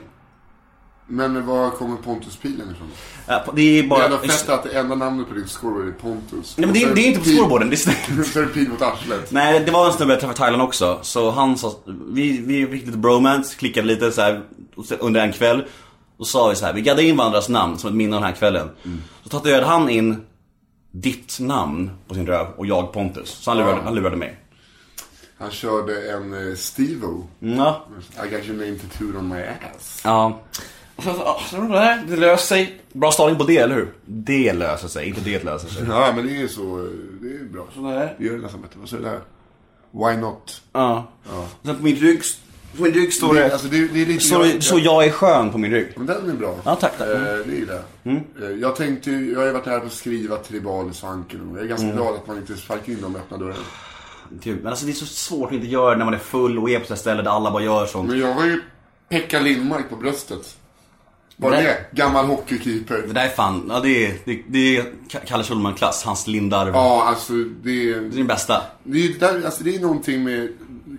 Men var kommer Pontus-pilen ifrån? Ja, Det är Det bara... ändå fett att det enda namnet på din scoreboard är Pontus. Nej men det, är- det är inte på scoreboarden, det är Så är det pil mot arslet. Nej, det var en snubbe jag träffade i Thailand också. Så han sa, vi, vi fick lite bromance, klickade lite så här under en kväll. Då sa vi så här, vi gaddade in varandras namn som ett minne av den här kvällen. Så tatuerade han in ditt namn på sin röv och jag Pontus. Så han lurade, han lurade mig. Han körde en eh, Stevo. Ja. I got your name tattooed on my ass. Ja. Så- så- så det löser sig. Bra stavning på det, eller hur? Det löser sig, inte det löser sig. Ja, men det är så, eh, det är bra. Sådär. Det gör det nästan bättre. Vad säger du där? Why not? Ja. Och sen på min rygg, på min rygg står Det, det... alltså, det, det är lite... Så, så jag är skön på min rygg. Men den är bra. Ja, tack, tack. Eh, det gillar jag. Eh, Jag tänkte ju- jag har ju varit här på att skriva tribal i svanken. Jag är ganska glad att man inte sparkar in dem och öppnar dörren. Typ. Men alltså det är så svårt att inte göra det när man är full och är på ett ställe där alla bara gör sånt. Men jag har ju Pekka Lindmark på bröstet. Var Nej. det? Gammal hockeykeeper. Det där är fan, ja det är, det, det är Ka- Kalle Schulman-klass, hans lindarv. Ja, alltså det Det är är... den bästa. Det är, där, alltså, det är någonting med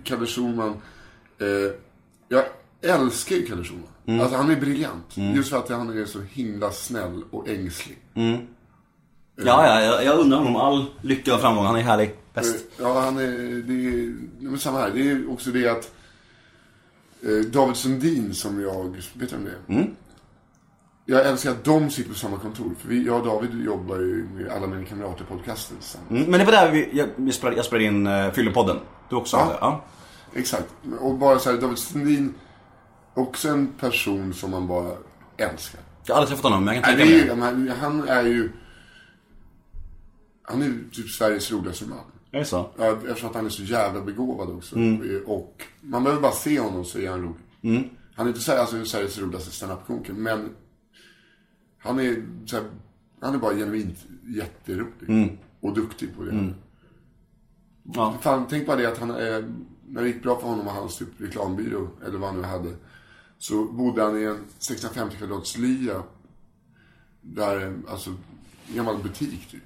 Kalle Schulman. Eh, jag älskar ju Kalle Schulman. Mm. Alltså han är briljant. Just för att han är så himla snäll och ängslig. Ja, ja, jag, jag undrar honom all lycka och framgång. Han är härlig. Bäst. Eh, Ja, han är, det är, men samma här. Det är också det att eh, David Sundin som jag, vet du vem det är? Mm. Jag älskar att de sitter på samma kontor. För vi, jag och David jobbar ju med alla mina kamrater podcasten tillsammans. Mm, men det var där vi, jag, vi spelade, jag spelade in uh, Fyllepodden. Du också? Ja. Alltså. Ja. Exakt. Och bara så här, David Sundin, också en person som man bara älskar. Jag har aldrig träffat honom, men jag kan tänka mig. han, han är ju, han är ju typ Sveriges roligaste man. Är det så? Ja, eftersom att han är så jävla begåvad också. Och man behöver bara se honom så är han rolig. Han är inte så här, alltså, Sveriges roligaste standup-komiker, men han är, så här, han är bara genuint jätterolig. Och duktig på det. Ja. Fan, tänk bara det att han, eh, när det gick bra för honom och hans typ reklambyrå, eller vad han nu hade. Så bodde han i en 650 kvadrats lya. Där, alltså, en gammal butik typ.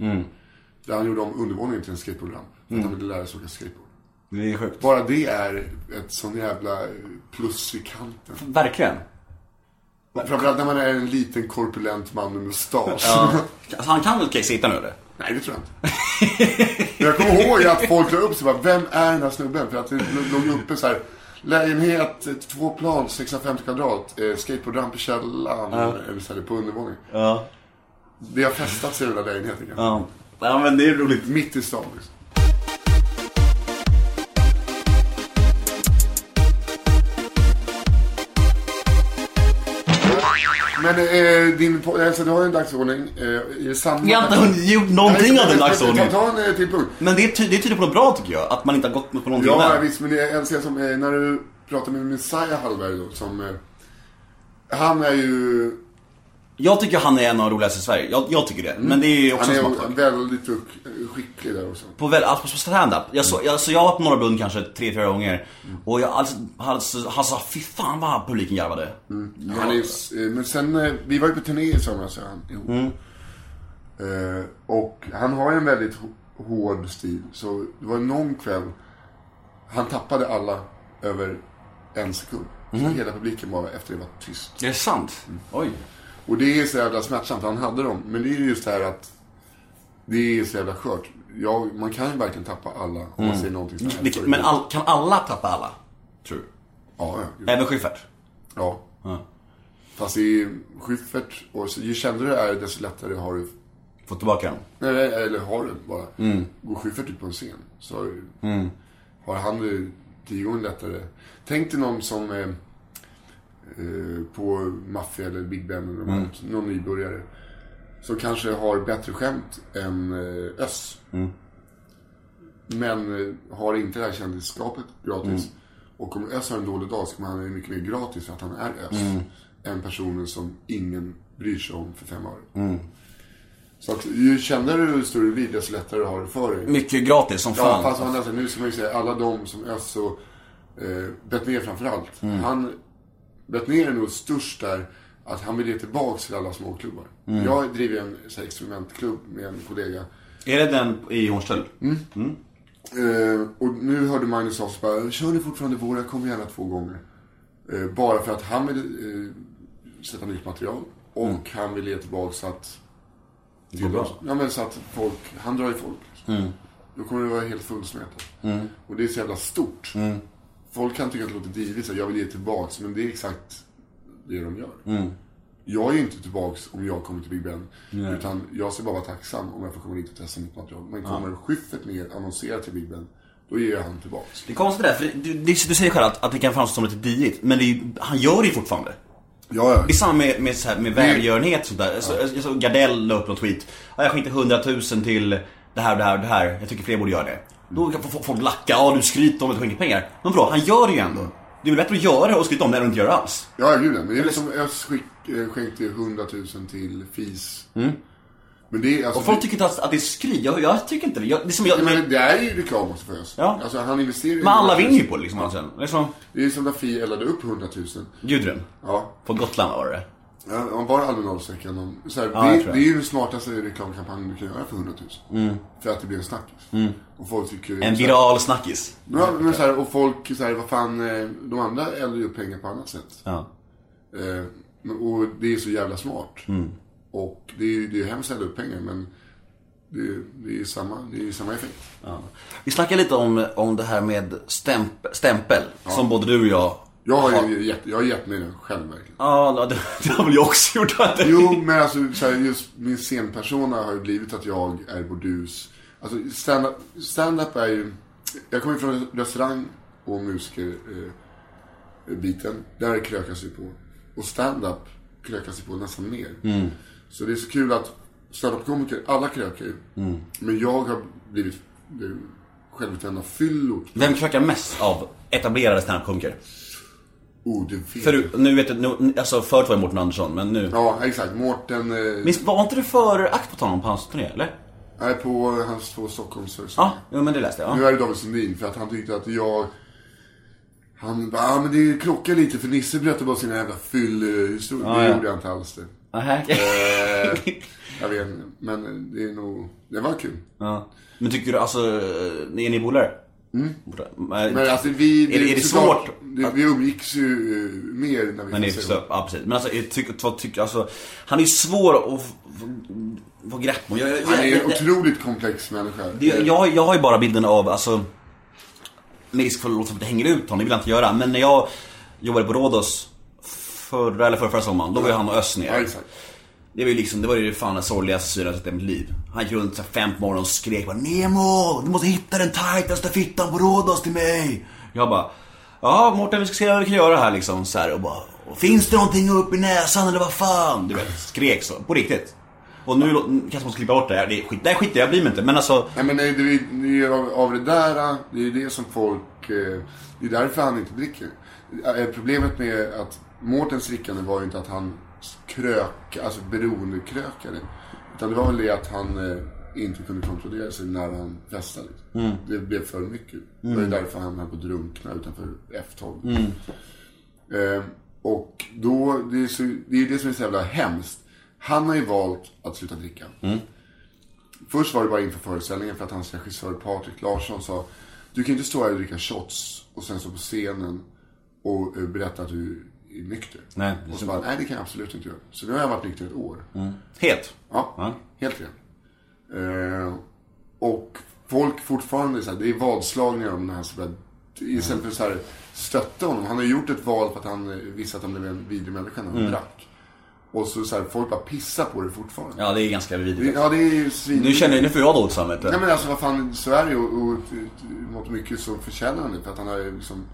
Där han gjorde om undervåningen till en skateboardramp. För att han ville lära sig åka skateboard. Det är sjukt. Bara det är ett sån jävla plus i kanten. Verkligen. Framförallt när man är en liten korpulent man med mustasch. Ja. Alltså, han kan väl sitta nu eller? Nej, det tror jag inte. Men jag kommer ihåg att folk la upp sig bara, vem är den här snubben? För att det låg uppe så här, lägenhet, två plan, 650 kvadrat, eh, skateboardramp i källaren, eller så här, på undervåningen. Ja. Det har festats i den där lägenheten. Ja. Ja men det är roligt. Mitt i stan liksom. Men eh, din, alltså, du har ju en dagsordning. Eh, är det samma? Jag har inte hunnit gjort någonting Nej, av den dagsordningen. Ta, ta en till punkt. Men det, ty- det tyder på något bra tycker jag. Att man inte har gått på någonting Ja, där. visst, men det jag älskar som, eh, när du pratar med Messiah Hallberg då, som, eh, han är ju, Jag tycker han är en av de roligaste i Sverige. Jag, jag tycker det. Men det är ju också han en är smaksak. väldigt duk- skicklig där också. På, väl, alltså på stand-up. Jag, så, jag, så jag har varit på Norra Brunn kanske tre, fyra gånger. Och jag alltså, alltså, han sa fy fan vad publiken garvade. Han är, eh, men sen, eh, vi var ju på turné i somras, han. ihop. Eh, och han har ju en väldigt hård stil. Så det var någon kväll, han tappade alla över en sekund. Så hela publiken bara efter det var tyst. Är det sant? Oj. Och det är så jävla smärtsamt, han hade dem. Men det är just det här att det är så jävla skört. Ja, man kan ju verkligen tappa alla om man säger någonting här. Det, men all, kan alla tappa alla? Tror du? Ja, ja. Även Schyffert? ja. Fast i Schyffert, och så, ju kändare du är desto lättare har du Fått tillbaka den. Eller, eller har du bara. Går Schyffert ut på en scen så har, ju- har han det tio gånger lättare. Tänk dig någon som eh, på Mafia eller Big Ben eller mm. någon nybörjare. Som kanske har bättre skämt än eh, Öss. Men eh, har inte det här kändisskapet gratis. Och om Öss har en dålig dag så kommer han ha mycket mer gratis för att han är Öss. Än personen som ingen bryr sig om för fem öre. Så att ju kändare du står vid desto lättare har du för dig. Mycket gratis som Ja, fan. fast man alltså, nu ska man ju säga alla de som Öss och eh, Bettner framförallt. Han, Bettner är nog störst där att han vill ge tillbaks till alla småklubbar. Jag driver en så här, experimentklubb med en kollega. Är det den i Hornstull? Eh, och nu hörde Magnus sig bara, kör ni fortfarande våra, kom gärna två gånger. Eh, bara för att han vill eh, sätta nytt material. Och han vill ge tillbaka så att... går bra. Ja men så att folk, han drar ju folk. Liksom. Då kommer det vara helt fullsmetat. Och det är så jävla stort. Folk kan tycka att det låter divigt, jag vill ge tillbaks. Men det är exakt det de gör. Jag är inte tillbaks om jag kommer till Big Ben. Utan jag ska bara vara tacksam om jag får komma dit och testa nytt material. Men kommer Schyffert ner, annonserar till Big Ben. Då ger jag han tillbaks. Det är konstigt det där, för du, du, du säger själv att, att det kan framstå som lite diigt, men ju, han gör det ju fortfarande. Ja, ja. Det är samma med, med, så här, med välgörenhet och sånt där. Så, jag såg Gardell la upp någon tweet. Ja, jag skänkte 100 000 till det här och det här och det här. Jag tycker fler borde göra det. Då kan folk lacka. Ja, du skryter om att du skänker pengar. Men bra, han gör det ju ändå. Det är väl bättre att göra och skryta om det än att inte göra det alls. Ja, gud ja. Men det är liksom eh, skänkte 100 000 till FIS. Men det är alltså... Och folk det, tycker inte att det är skryt. Jag, jag tycker inte det. Jag, det är som jag, men men, det är ju reklam också för Öst. Ja. Alltså han investerar ju men alla 100 000. vinner ju på det liksom. Alltså. Det är som Det är som när Fi eldade upp 100 000. Gudrun. Ja. På Gotland var det. Ja, om bara Almedalsveckan. om- Så här, Ja, det, det är ju den smartaste reklamkampanjen du kan göra för 100 000. För att det blir en snackis. Och folk tycker... Mm. En här- viral snackis. Ja, men så här, och folk så här, vad fan, eh, de andra eldar ju upp pengar på annat sätt. Ja. Eh, och det är så jävla smart. Mm. Och det är ju det är hemskt att elda upp pengar, men det, är- det är samma, det är samma effekt. Ja. Vi snackade lite om, om det här med stämp, stämpel. Som både du och jag Jag har ju gett, jag har gett mig den själv verkligen. Ja, det, det har väl jag också gjort. Jo, men alltså så här, just min scenpersona har ju blivit att jag är bordus. Alltså stand-up stand-up är ju... Jag kommer från restaurang och musiker eh. Där krökas vi på. Och stand-up krökas vi på nästan mer. Så det är så kul att stand-up-komiker, alla krökar ju. Men jag har blivit eh, självutnämnda fyllor. Vem krökar mest av etablerade standup-komiker? Oh, det vet För jag. du, nu vet jag, nu, alltså förut var det Mårten Andersson, men nu... Ja, exakt. Mårten eh, Minns, var inte du för akt på hans turné, eller? är på hans två Stockholmsföreställningar. Ja, jo, men det läste jag. Nu är det David Sundin för att han tyckte att jag... Han bara, ah, men det krockar lite för Nisse berättade bara sina jävla fyllhistorier. Ja, det gjorde jag inte alls det. Aha. Eh, jag vet inte, men det är nog... Det var kul. ja. Men tycker du, alltså, är ni polare? Mm. Men alltså vi... Är det- är det såklart, svårt Det, vi umgicks ju eh, mer när vi Men det är så, ja precis. Men alltså, jag tycker, tycker, alltså, han är ju svår att få- grepp om. Jag, jag, Han är en otroligt komplex människa. Det, jag, jag har ju bara bilden av, alltså, med risk för att låta som att jag hänger ut honom, det vill jag inte göra. Men när jag jobbade på Rhodos förra eller förra, förra sommaren, då var ju han och Ja, ner. exakt. Det var ju liksom, det var ju fan den sorgligaste synen jag sett i mitt liv. Han gick runt såhär fem på morgonen och skrek bara Nemo! Du måste hitta den tajtaste fittan på Rhodos till mig! Jag bara Ja Mårten vi ska se vad vi kan göra här liksom så här, och bara och, Finns det någonting upp i näsan eller vad fan? Du vet, skrek så, på riktigt. Och nu kanske man ska klippa bort det här, det är skit, det är skit jag bryr mig inte men alltså Nej men nej, det, är- det är av, av det där, det är ju det som folk... Eh, det är därför han inte dricker. Eh, problemet med att Mårtens drickande var ju inte att han krök, alltså beroendekrökade. Utan det var väl det att han eh, inte kunde kontrollera sig när han festade. Det blev för mycket. Det var ju därför han höll på att drunkna utanför F12. Eh, och då, det är, så, det är det som är så jävla hemskt. Han har ju valt att sluta dricka. Först var det bara inför föreställningen för att hans regissör Patrik Larsson sa Du kan inte stå här och dricka shots och sen stå på scenen och eh, berätta att du nykter. Nej, och så bara, nej det kan jag absolut inte göra. Så nu har jag varit nykter ett år. Helt. Ja, Ja. helt ren. Eh, och folk fortfarande så här, det är vadslagningar om den här så här, Istället för så här stötta honom. Han har gjort ett val för att han eh, visste att han blev en vidrig människa när han drack. Och så, så här, folk bara pissar på det fortfarande. Ja, det är ganska Det- vidrigt. Ja, det är ju svin... Nu känner jag, nu får jag dåligt samvete. Nej men alltså vad fan, så är det ju. Och, och och mycket så förtjänar han det. För att han har liksom...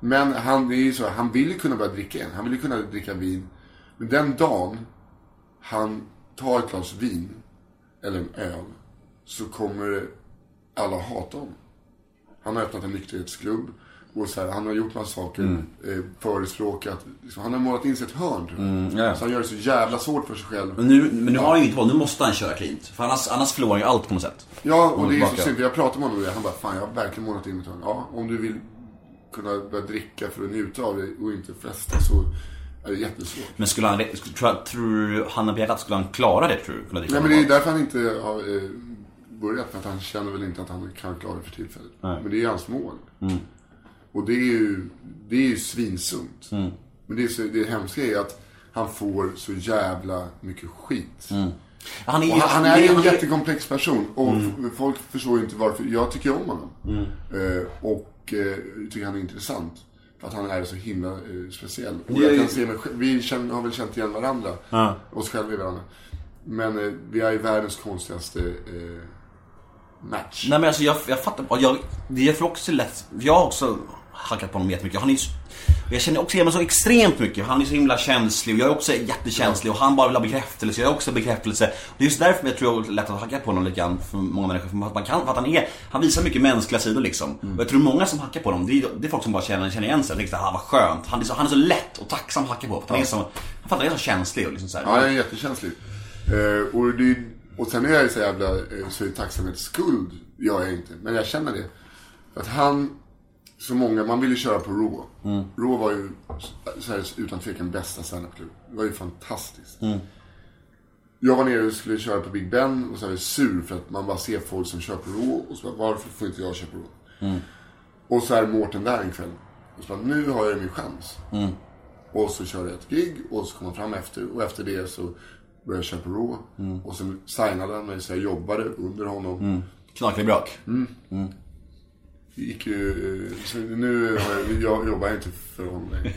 Men han, det är ju så, han vill ju kunna börja dricka igen. Han vill ju kunna dricka vin. Men den dagen han tar ett glas vin, eller en öl, så kommer alla hata honom. Han har öppnat en nykterhetsklubb. Och så här, han har gjort massa saker, eh, förespråkat. Liksom, han har målat in sig ett hörn. jag. ja. Så han gör det så jävla svårt för sig själv. Men nu, men nu har han ju inget val, nu måste han köra cleant. För annars, annars förlorar han ju allt på något sätt. Ja, och det är så tillbaka. synd. för Jag pratade med honom och han bara, fan jag har verkligen målat in mitt hörn. Ja, om du vill kunna börja dricka för att njuta av det och inte festa så är det jättesvårt. Men skulle han, tror, tror han på hjärtat, skulle han klara det tror du? Kunna dricka Nej men det är därför han inte har eh, börjat. För att han känner väl inte att han kan klara det för tillfället. Men det är ju hans mål. Och det är ju, det är ju svinsunt. Men det, är så, det hemska är att han får så jävla mycket skit. Han är Och han, är ju en jättekomplex person och f- folk förstår ju inte varför. Jag tycker om honom. Eh, och eh, tycker han är intressant. För att han är så himla eh, speciell. Och jag kan se mig, vi känner, har väl känt igen varandra. Oss själva i varandra. Men eh, vi är ju världens konstigaste eh, match. Nej men alltså jag, jag fattar, och jag, det är för också lätt, jag har också hackat på honom jättemycket. Han är så- jag känner också igen mig så extremt mycket. Han är så himla känslig och jag är också jättekänslig och han bara vill ha bekräftelse. Jag är också bekräftelse. Det är just därför jag tror jag är lätt att hacka på honom lite grann för många människor. För man kan, för att han är, han visar mycket mänskliga sidor liksom. Och jag tror många som hackar på honom, det är, det är folk som bara känner, känner igen sig. Och tänker såhär, ah, vad skönt. Han är, så, han är så lätt och tacksam att hacka på. För han är så, han fattar, han är så känslig och liksom så här. Ja, jag är jättekänslig. Eh, och, det, och sen är jag ju så jävla, eh, så är tacksamhetsskuld gör jag inte. Men jag känner det. För att han, så många, man ville köra på Raw. Raw var ju här, utan tvekan bästa standupklubb. Det var ju fantastiskt. Jag var nere och skulle köra på Big Ben och så var jag sur för att man bara ser folk som kör på Raw och så bara, varför får inte jag köra på Raw? Och så är Mårten där en kväll. Och så bara, nu har jag min chans. Och så körde jag ett gig och så kom han fram efter. Och efter det så började jag köra på Raw. Och sen signade han mig så jag jobbade under honom. Knaklig brak. Gick ju... nu har jag, jag jobbar inte för honom längre.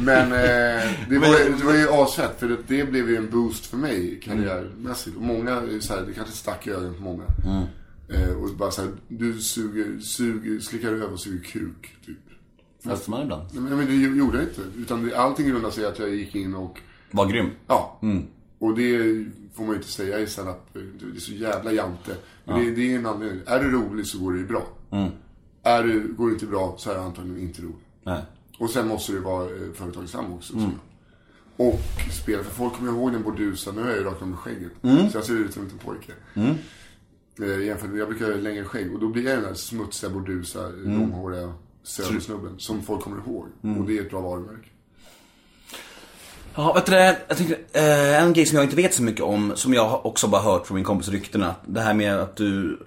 Men eh, det, var, det var ju asfett. För det, det blev ju en boost för mig karriärmässigt. Och många, så här, det kanske stack i ögonen på många. Eh, och bara så här, du suger, suger, slickar över och suger kuk. Typ. Måste man ibland. Nej, Men, men det gjorde jag inte. Utan det, allting grundade sig i att jag gick in och Var grym. Ja. Och det får man ju inte säga i stand-up. Det är så jävla jante. Men det, det är en anledning. Är du rolig så går det ju bra. Är du, går det inte bra så är du antagligen inte rolig. Nej. Och sen måste du vara eh, företagssam också. Och spela, för folk kommer ihåg den bordusa, nu har jag ju rakt med skägget. Så jag ser ut som en liten pojke. Eh, jämfört med, jag brukar ha längre skägg och då blir jag den där smutsiga, bordusa, långhåriga södersnubben. Som folk kommer ihåg. Och det är ett bra varumärke. Ja, vet du jag tänkte, eh, en grej som jag inte vet så mycket om, som jag också bara hört från min kompis ryktena. Det här med att du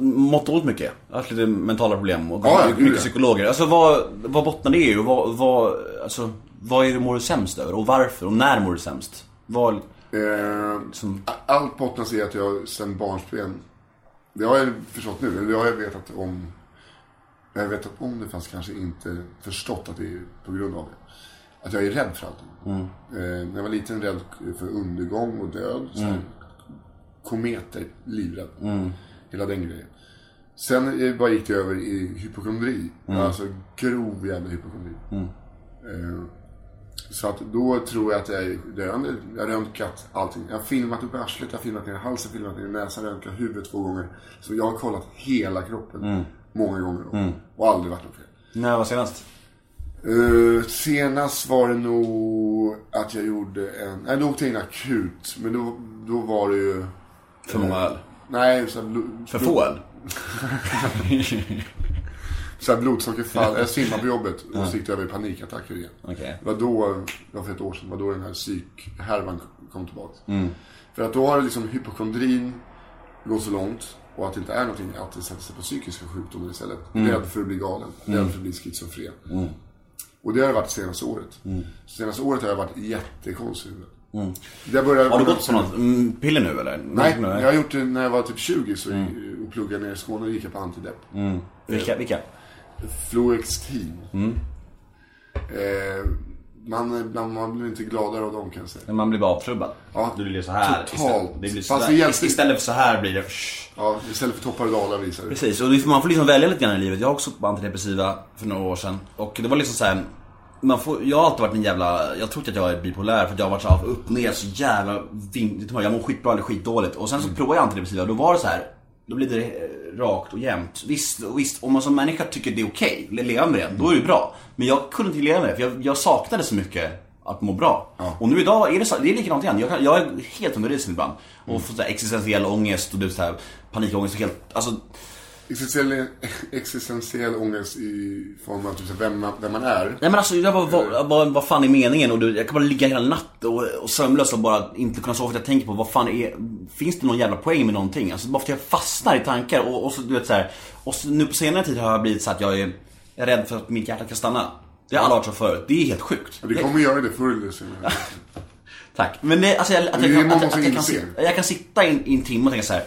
mått dåligt mycket. Haft lite mentala problem och Ja, mycket ja. psykologer. Alltså vad, vad bottnar det i och vad, vad, alltså, vad är det mår du sämst över och varför och när mår du sämst? Vad, Eh, Allt bottnas i att jag sen barnsben, det har jag förstått nu, eller det har jag vetat om. Jag har vetat om det fast kanske inte förstått att det är på grund av det. Att jag är rädd för allting. Eh, när jag var liten rädd för undergång och död. Så här, kometer, livrädd. Hela den grejen. Sen eh, bara gick det över i hypokondri. Alltså grov jävla hypokondri. Eh, så att då tror jag att jag är döende. Jag har röntgat allting. Jag har filmat upp arslet, jag har filmat ner halsen, filmat ner näsan, röntgat huvudet två gånger. Så jag har kollat hela kroppen många gånger om. Och aldrig varit något fel. när var senast? Uh, senast var det nog att jag gjorde en... Nej, då åkte jag in akut. Men då, då var det ju... För många öl? Nej, så här, För få öl? så här blodsockerfall. Jag svimmade på jobbet och så gick det över i panikattacker igen. Okej. Det var då, det var för ett år sedan, var då den här psykhärvan kom tillbaka. För att då har liksom hypokondrin gått så långt och att det inte är någonting, att det sätter sig på psykiska sjukdomar istället. Rädd för att bli galen, rädd för att bli schizofren. Och det har det varit senaste året. Senaste året har jag varit jättekonstig. Mm. Jag började, Har du gått på något mm, piller nu eller? Nej, jag har gjort det när jag var typ 20 så, och pluggade nere i Skåne och gick jag på antidepp. Vilka? vilka? Fluextin. Eh, man, man, man blir inte gladare av dem kan jag säga. Men man blir bara avtrubbad. Ja, Du blir så här. totalt. Istället, det blir så Fast där. det hjälper- Istället för så här blir det... Ja, istället för toppar och dalar visar det. Precis, och man får liksom välja lite grann i livet. Jag har också på antidepressiva för några år sedan. Och det var liksom så här. Man får, jag har alltid varit en jävla, jag tror inte att jag är bipolär för jag har varit så här upp ner så jävla vim, Jag mår skitbra eller skitdåligt. Och sen så provade jag antidepressiva och då var det så här. Då blir det eh, rakt och jämnt. Visst, visst om man som människa tycker det är okej, okay, leva med det, då är det bra. Men jag kunde inte leva med det för jag, jag saknade så mycket att må bra. Och nu idag är det, så, det är likadant igen. Jag, jag är helt under isen ibland. Och får så här existentiell ångest och du så här panikångest och helt, alltså Existentiell, existentiell ångest i form av typ, vem, man, vem man är. Nej men alltså, jag bara, vad, vad, vad fan är meningen? Och du, jag kan bara ligga hela natten och, och sömnlös och bara inte kunna sova för att jag tänker på vad fan är, finns det någon jävla poäng med någonting? Alltså bara för att jag fastnar i tankar och, och så du vet så här, och så, nu på senare tid har jag blivit så att jag är, jag är rädd för att mitt hjärta kan stanna. Det har aldrig varit så förut. Det är helt sjukt. Och det kommer göra det förr eller senare. Tack. Men det, alltså jag, att jag, kan, att, måste att jag, kan, inse. sitta- jag kan sitta i en, i en timme och tänka så här.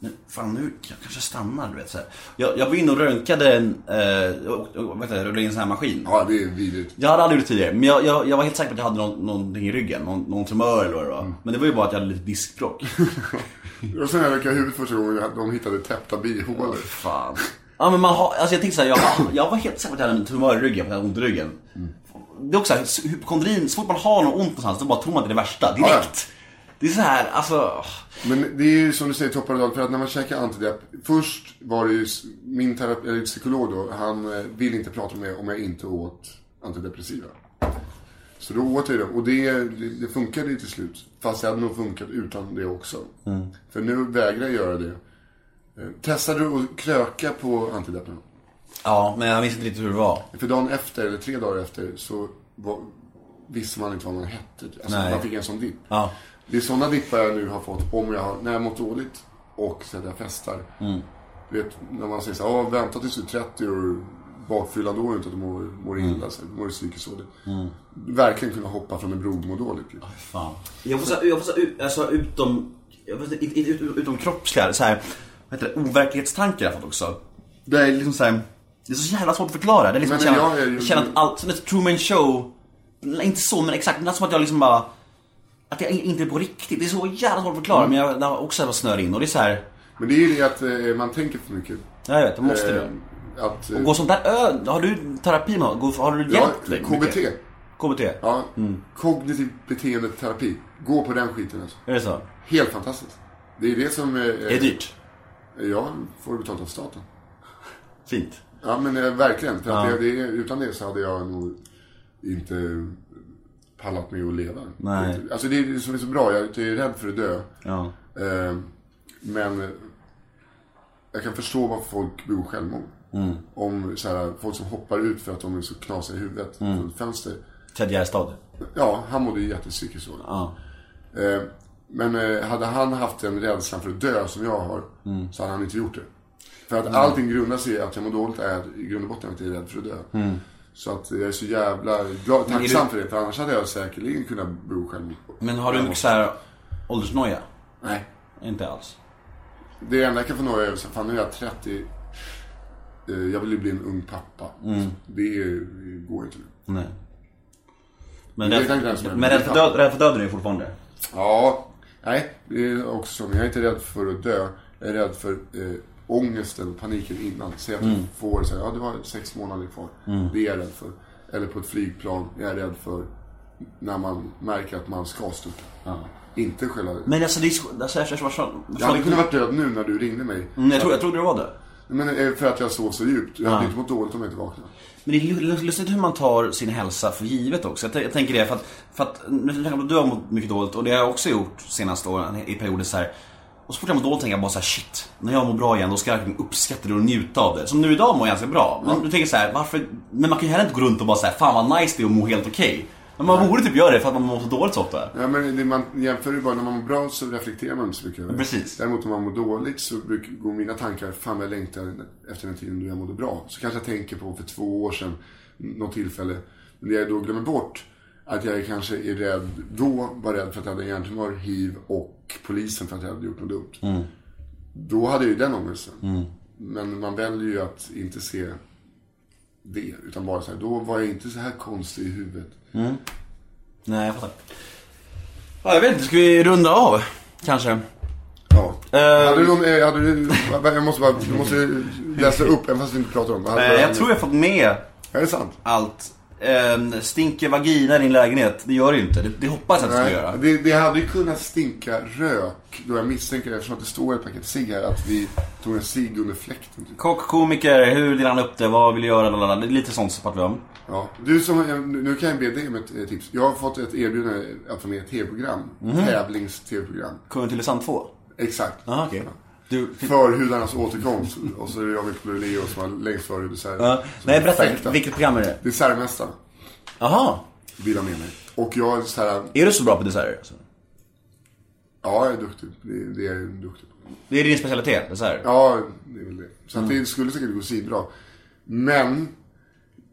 Men fan nu, jag kanske stannar du vet så här. Jag, jag var inne och röntgade en, eh, och, och, rullade in en sån här maskin. Ja, det är vidrigt. Jag hade aldrig gjort det tidigare, men jag, jag, jag var helt säker på att jag hade någon, någonting i ryggen, någon, någon tumör eller vad det var. Men det var ju bara att jag hade lite diskbråck. Och sen när jag huvudet första gången de hittade täppta bihålor. Fan. Ja men man har, alltså jag tänkte såhär, jag, jag var helt säker på att jag hade en tumör i ryggen, för jag hade ont i ryggen. Det är också såhär, hypokondrin, så fort man har något ont någonstans, då bara tror man att det är det värsta, direkt. Det är så här, alltså... Men det är ju som du säger toppar och dalar. För att när man käkar antidepp. Först var det ju min terapi, eller psykolog då. Han eh, ville inte prata med mig om jag inte åt antidepressiva. Så då åt jag det. Och det, det, det funkade ju till slut. Fast det hade nog funkat utan det också. För nu vägrar jag göra det. Eh, Testade du att kröka på antideppen? Ja, men jag visste inte riktigt hur det var. För dagen efter, eller tre dagar efter, så var, visste man inte vad man hette. Alltså, Nej. man fick en sån dipp. Ja. Det är sådana dippar jag nu har fått om jag har, när jag mått dåligt och så att jag festar. Mm. Du vet, när man säger så här, "Ja, vänta tills du är 30 och bakfyllan då inte att du mår, mår Mm. illa, så här, mår du psykiskt dåligt. Verkligen kunna hoppa från en bro och må dåligt. Fan. Jag får såhär, jag får alltså utom, jag får ut- ut- ut- utom kroppsliga, såhär, vad heter det, overklighetstankar jag fått också. Det är liksom såhär, det är så jävla svårt att förklara. Det är liksom Men att känna, jag är ju- känna att allt, som ett Truman Show, inte så men exakt, det är som att jag liksom bara, att jag inte är på riktigt. Det är så jävla svårt att förklara, Mm. men jag, har också bara snör in och det är såhär, Men det är ju det att eh, man tänker för mycket. jag vet, det måste du. Eh, Att, eh, Och gå sånt där ö, har du terapi med, går- har du ja, hjälpt dig? mycket? KBT. KBT? Ja, kognitiv beteendeterapi. Gå på den skiten alltså. Är det så? Helt fantastiskt. Det är det som... Eh, Är det dyrt? Ja, får du betalt av staten. Fint. Ja men eh, verkligen. För att Ja. det, det, utan det så hade jag nog inte pallat med att leva. Nej. Alltså det är det som är så bra. Jag är rädd för att dö. Ja. Eh, men jag kan förstå varför folk begår självmord. Mm. Om så här, folk som hoppar ut för att de är så knasiga i huvudet Mm. från ett fönster. Ted Gärdestad? Ja, han mådde jättepsykiskt dåligt. Ja. Eh, men eh, hade han haft en rädslan för att dö som jag har, Mm. så hade han inte gjort det. För att allting grundar sig i att jag mår dåligt är i grund och botten att jag är rädd för att dö. Så att jag är så jävla glad, Mm. tacksam du- för det, för annars hade jag säkerligen kunnat bo själv. Men har du mycket såhär åldersnoja? Nej. Inte alls. Det enda jag kan få några är, fan nu är jag 30, eh, jag vill ju bli en ung pappa. Det är- går inte nu. Nej. Men Det rädd, men för död, rädd för döden är du fortfarande? Ja, nej, det är också så. Men jag är inte rädd för att dö. Jag är rädd för eh, ångesten och paniken innan. Säg att du får här, ja det var sex månader kvar. Det är jag rädd för. Eller på ett flygplan, jag är rädd för när man märker att man ska störta. Inte själva... Men alltså det är så, alltså, jag, jag, jag, jag, Jag hade kunnat varit död nu när du ringde mig. Mm, jag, tror, jag trodde du var det. Men eh, för att jag sov så djupt. Jag hade inte mått dåligt om jag inte vaknade. Men det är lu- lustigt hur man tar sin hälsa för givet också. Jag, jag tänker det för att, för att du har mått mycket dåligt och det har jag också gjort senaste åren i perioder så här. Och så fort jag mår dåligt tänker jag bara så här: shit, när jag mår bra igen då ska jag uppskatta det och njuta av det. Som nu idag mår jag ganska bra. Men du tänker så här, varför, men man kan ju heller inte gå runt och bara säga fan vad nice det är att må helt okej. Men man borde typ göra det för att man mår så dåligt så ofta. Ja, men det, man jämför ju bara, när man mår bra så reflekterar man inte så mycket över det. Precis. Däremot om man mår dåligt så brukar, går mina tankar, fan vad jag längtar efter den tiden då jag mådde bra. Så kanske jag tänker på för två år sedan, något tillfälle. Men det jag då glömmer bort, att jag kanske är rädd, då var rädd för att jag hade hjärntumör, hiv och polisen för att jag hade gjort något dumt. Då hade jag ju den ångesten. Men man väljer ju att inte se det. Utan bara så här, då var jag inte så här konstig i huvudet. Nej, jag fattar. Ja, jag vet inte, ska vi runda av? Kanske? Ja. Eh, hade du någon, eh, hade du, jag måste bara, du måste läsa upp, även fast vi inte pratar om det. Du- jag tror jag fått med Är det sant? allt. Eh, stinker vagina i din lägenhet? Det gör det ju inte. Det, det hoppas jag att det ska göra. det, det hade ju kunnat stinka rök. Då jag misstänker, eftersom att det står ett paket cigg här, att vi tog en cigg under fläkten. Typ. Kock, komiker, hur delar han upp det? Vad vill du göra? Lalala. Det är lite sånt som pratar vi om. Ja. Du som, eh, nu kan jag be dig om ett eh, tips. Jag har fått ett erbjudande att vara med i ett tv-program. Mhm. Tävlings-tv-program. Kungen till Tylösand 2? Exakt. Aha, okej. Du, Förhudarnas återkomst. Och så är det jag med Leo som har längst före dessert. ja. Nej, berätta. perfekta. Vilket program är det? Dessertmästaren Jaha. vill ha med mig. Och jag är så här, Är du så bra på desserter? Alltså? ja jag är duktig. Det, det är jag duktig på. Det är din specialitet, dessert? Ja, det är väl det. Så att det skulle säkert gå bra. Men,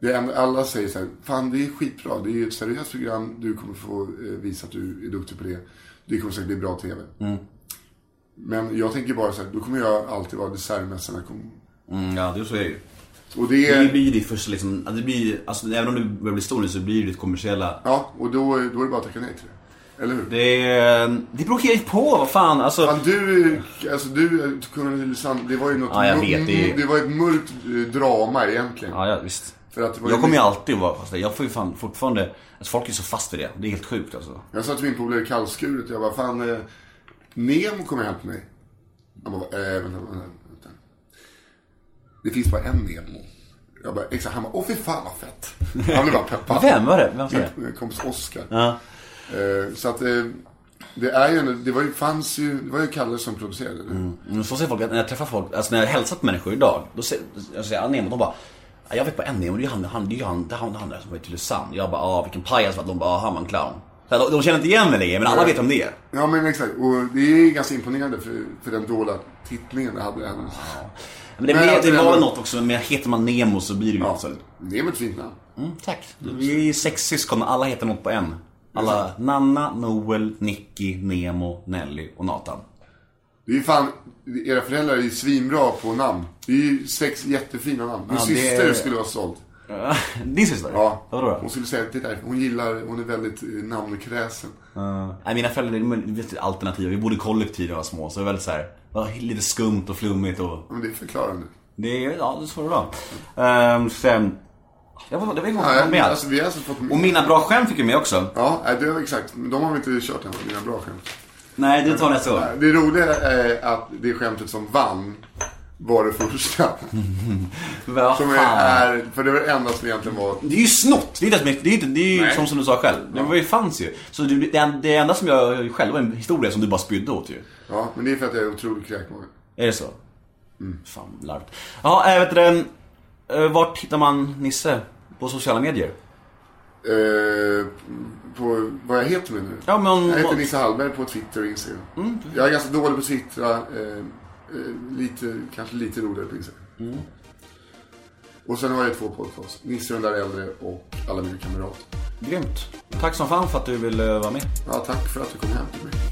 det är, alla säger så här, fan det är skitbra. Det är ju ett seriöst program. Du kommer få eh, visa att du är duktig på det. Det kommer säkert bli bra TV. Men jag tänker bara så här, då kommer jag alltid vara dessertmästarna. Mm, ja, det är så är ju. Och det Det blir ju ditt första liksom, det blir, alltså även om du börjar bli stor nu så blir det ditt kommersiella. ja, och då, då är det bara att tacka nej till det. Eller hur? Det, det beror helt på, vad fan, alltså. Fan, du, alltså du, Kungen Tylösand, det var ju något, Ja, jag vet, det det var ett mörkt eh, drama egentligen. Ja, ja visst. För att Jag kommer ju alltid att vara fast. Jag får ju fan fortfarande, alltså folk är så fast vid det. Det är helt sjukt alltså. Jag sa till min polare kallskuret, jag bara, fan, eh, Nemo kommer hem till mig. Han bara, eh, vänta, vänta, vänta. Det finns bara en Nemo. Jag bara, exakt, han bara, åh fy fan vad fett. Han blev bara peppad. Vem var det? Vem sa det? Min kompis Oscar. Ja. Eh, så att, eh, det är ju, en- det var ju, fanns ju, det var ju Kalle som producerade det. Men så säger folk, att när jag träffar folk, alltså när jag hälsat på människor idag, då säger jag säger jag Nemo, de bara "Ja, jag vet bara en Nemo, det är han, han, det är ju han, det är han, han där som är i Tylösand. Jag bara, ah vilken pajas, de bara, ah han var en clown. Så de, de känner inte igen mig längre, men alla vet om det är. Ja men exakt, och det är ganska imponerande för, för den dåliga titlingen det hade. Han. Men det, Men blev, alltså, det det var ändå- något också, men heter man Nemo så blir det ju Ja, också. Nemo är ett fint namn. Mm, tack. Vi är sex syskon, alla heter något på en. Alla, Nanna, Noel, Nicky, Nemo, Nelly och Nathan. Det är ju fan, era föräldrar är ju svinbra på namn. Det är ju sex jättefina namn. Min Ja, det syster är- skulle vara stolt. Din syster? Ja. Vadå då? Hon skulle säga, titta hon gillar, hon är väldigt eh, namnkräsen. Nej, mina föräldrar de är alternativa. Vi bodde kollektiv när jag var små, så det var väldigt så här, var lite skumt och flummigt och... Men det är förklarande. Det är, ja, det är så det var. Um, sen... Jag var, det var Ja, jag med. alltså, vi har alltså fått... Och mina bra skämt fick jag med också. Ja, det var exakt. De har vi inte kört än, mina bra skämt. Nej, det tar nästa gång. Det roliga är att det skämtet som vann var det första. Vad Som är, är, för det var det enda som egentligen var... Det är ju snott. Det är, ens- det är, inte, det är ju Nej. som, som du sa själv. Det var ju, fanns ju. Så det, det, det enda som jag själv var en historia som du bara spydde åt ju. Ja, men det är för att jag är otroligt kräkmage. Är det så? Fan, larvigt. Ja, äh, vet du, eh, vart hittar man Nisse? På sociala medier? Eh, på vad jag heter du? Ja, men- Jag heter Nisse Hallberg på Twitter och Instagram. Jag är ganska dålig på att twittra. Eh, Eh, lite, kanske lite roligare priser. Mm. Och sen har jag två podcasts. Nisse den där äldre och Alla mina kamrater. Grymt. Tack som fan för att du ville vara med. Ja, tack för att du kom hem till mig.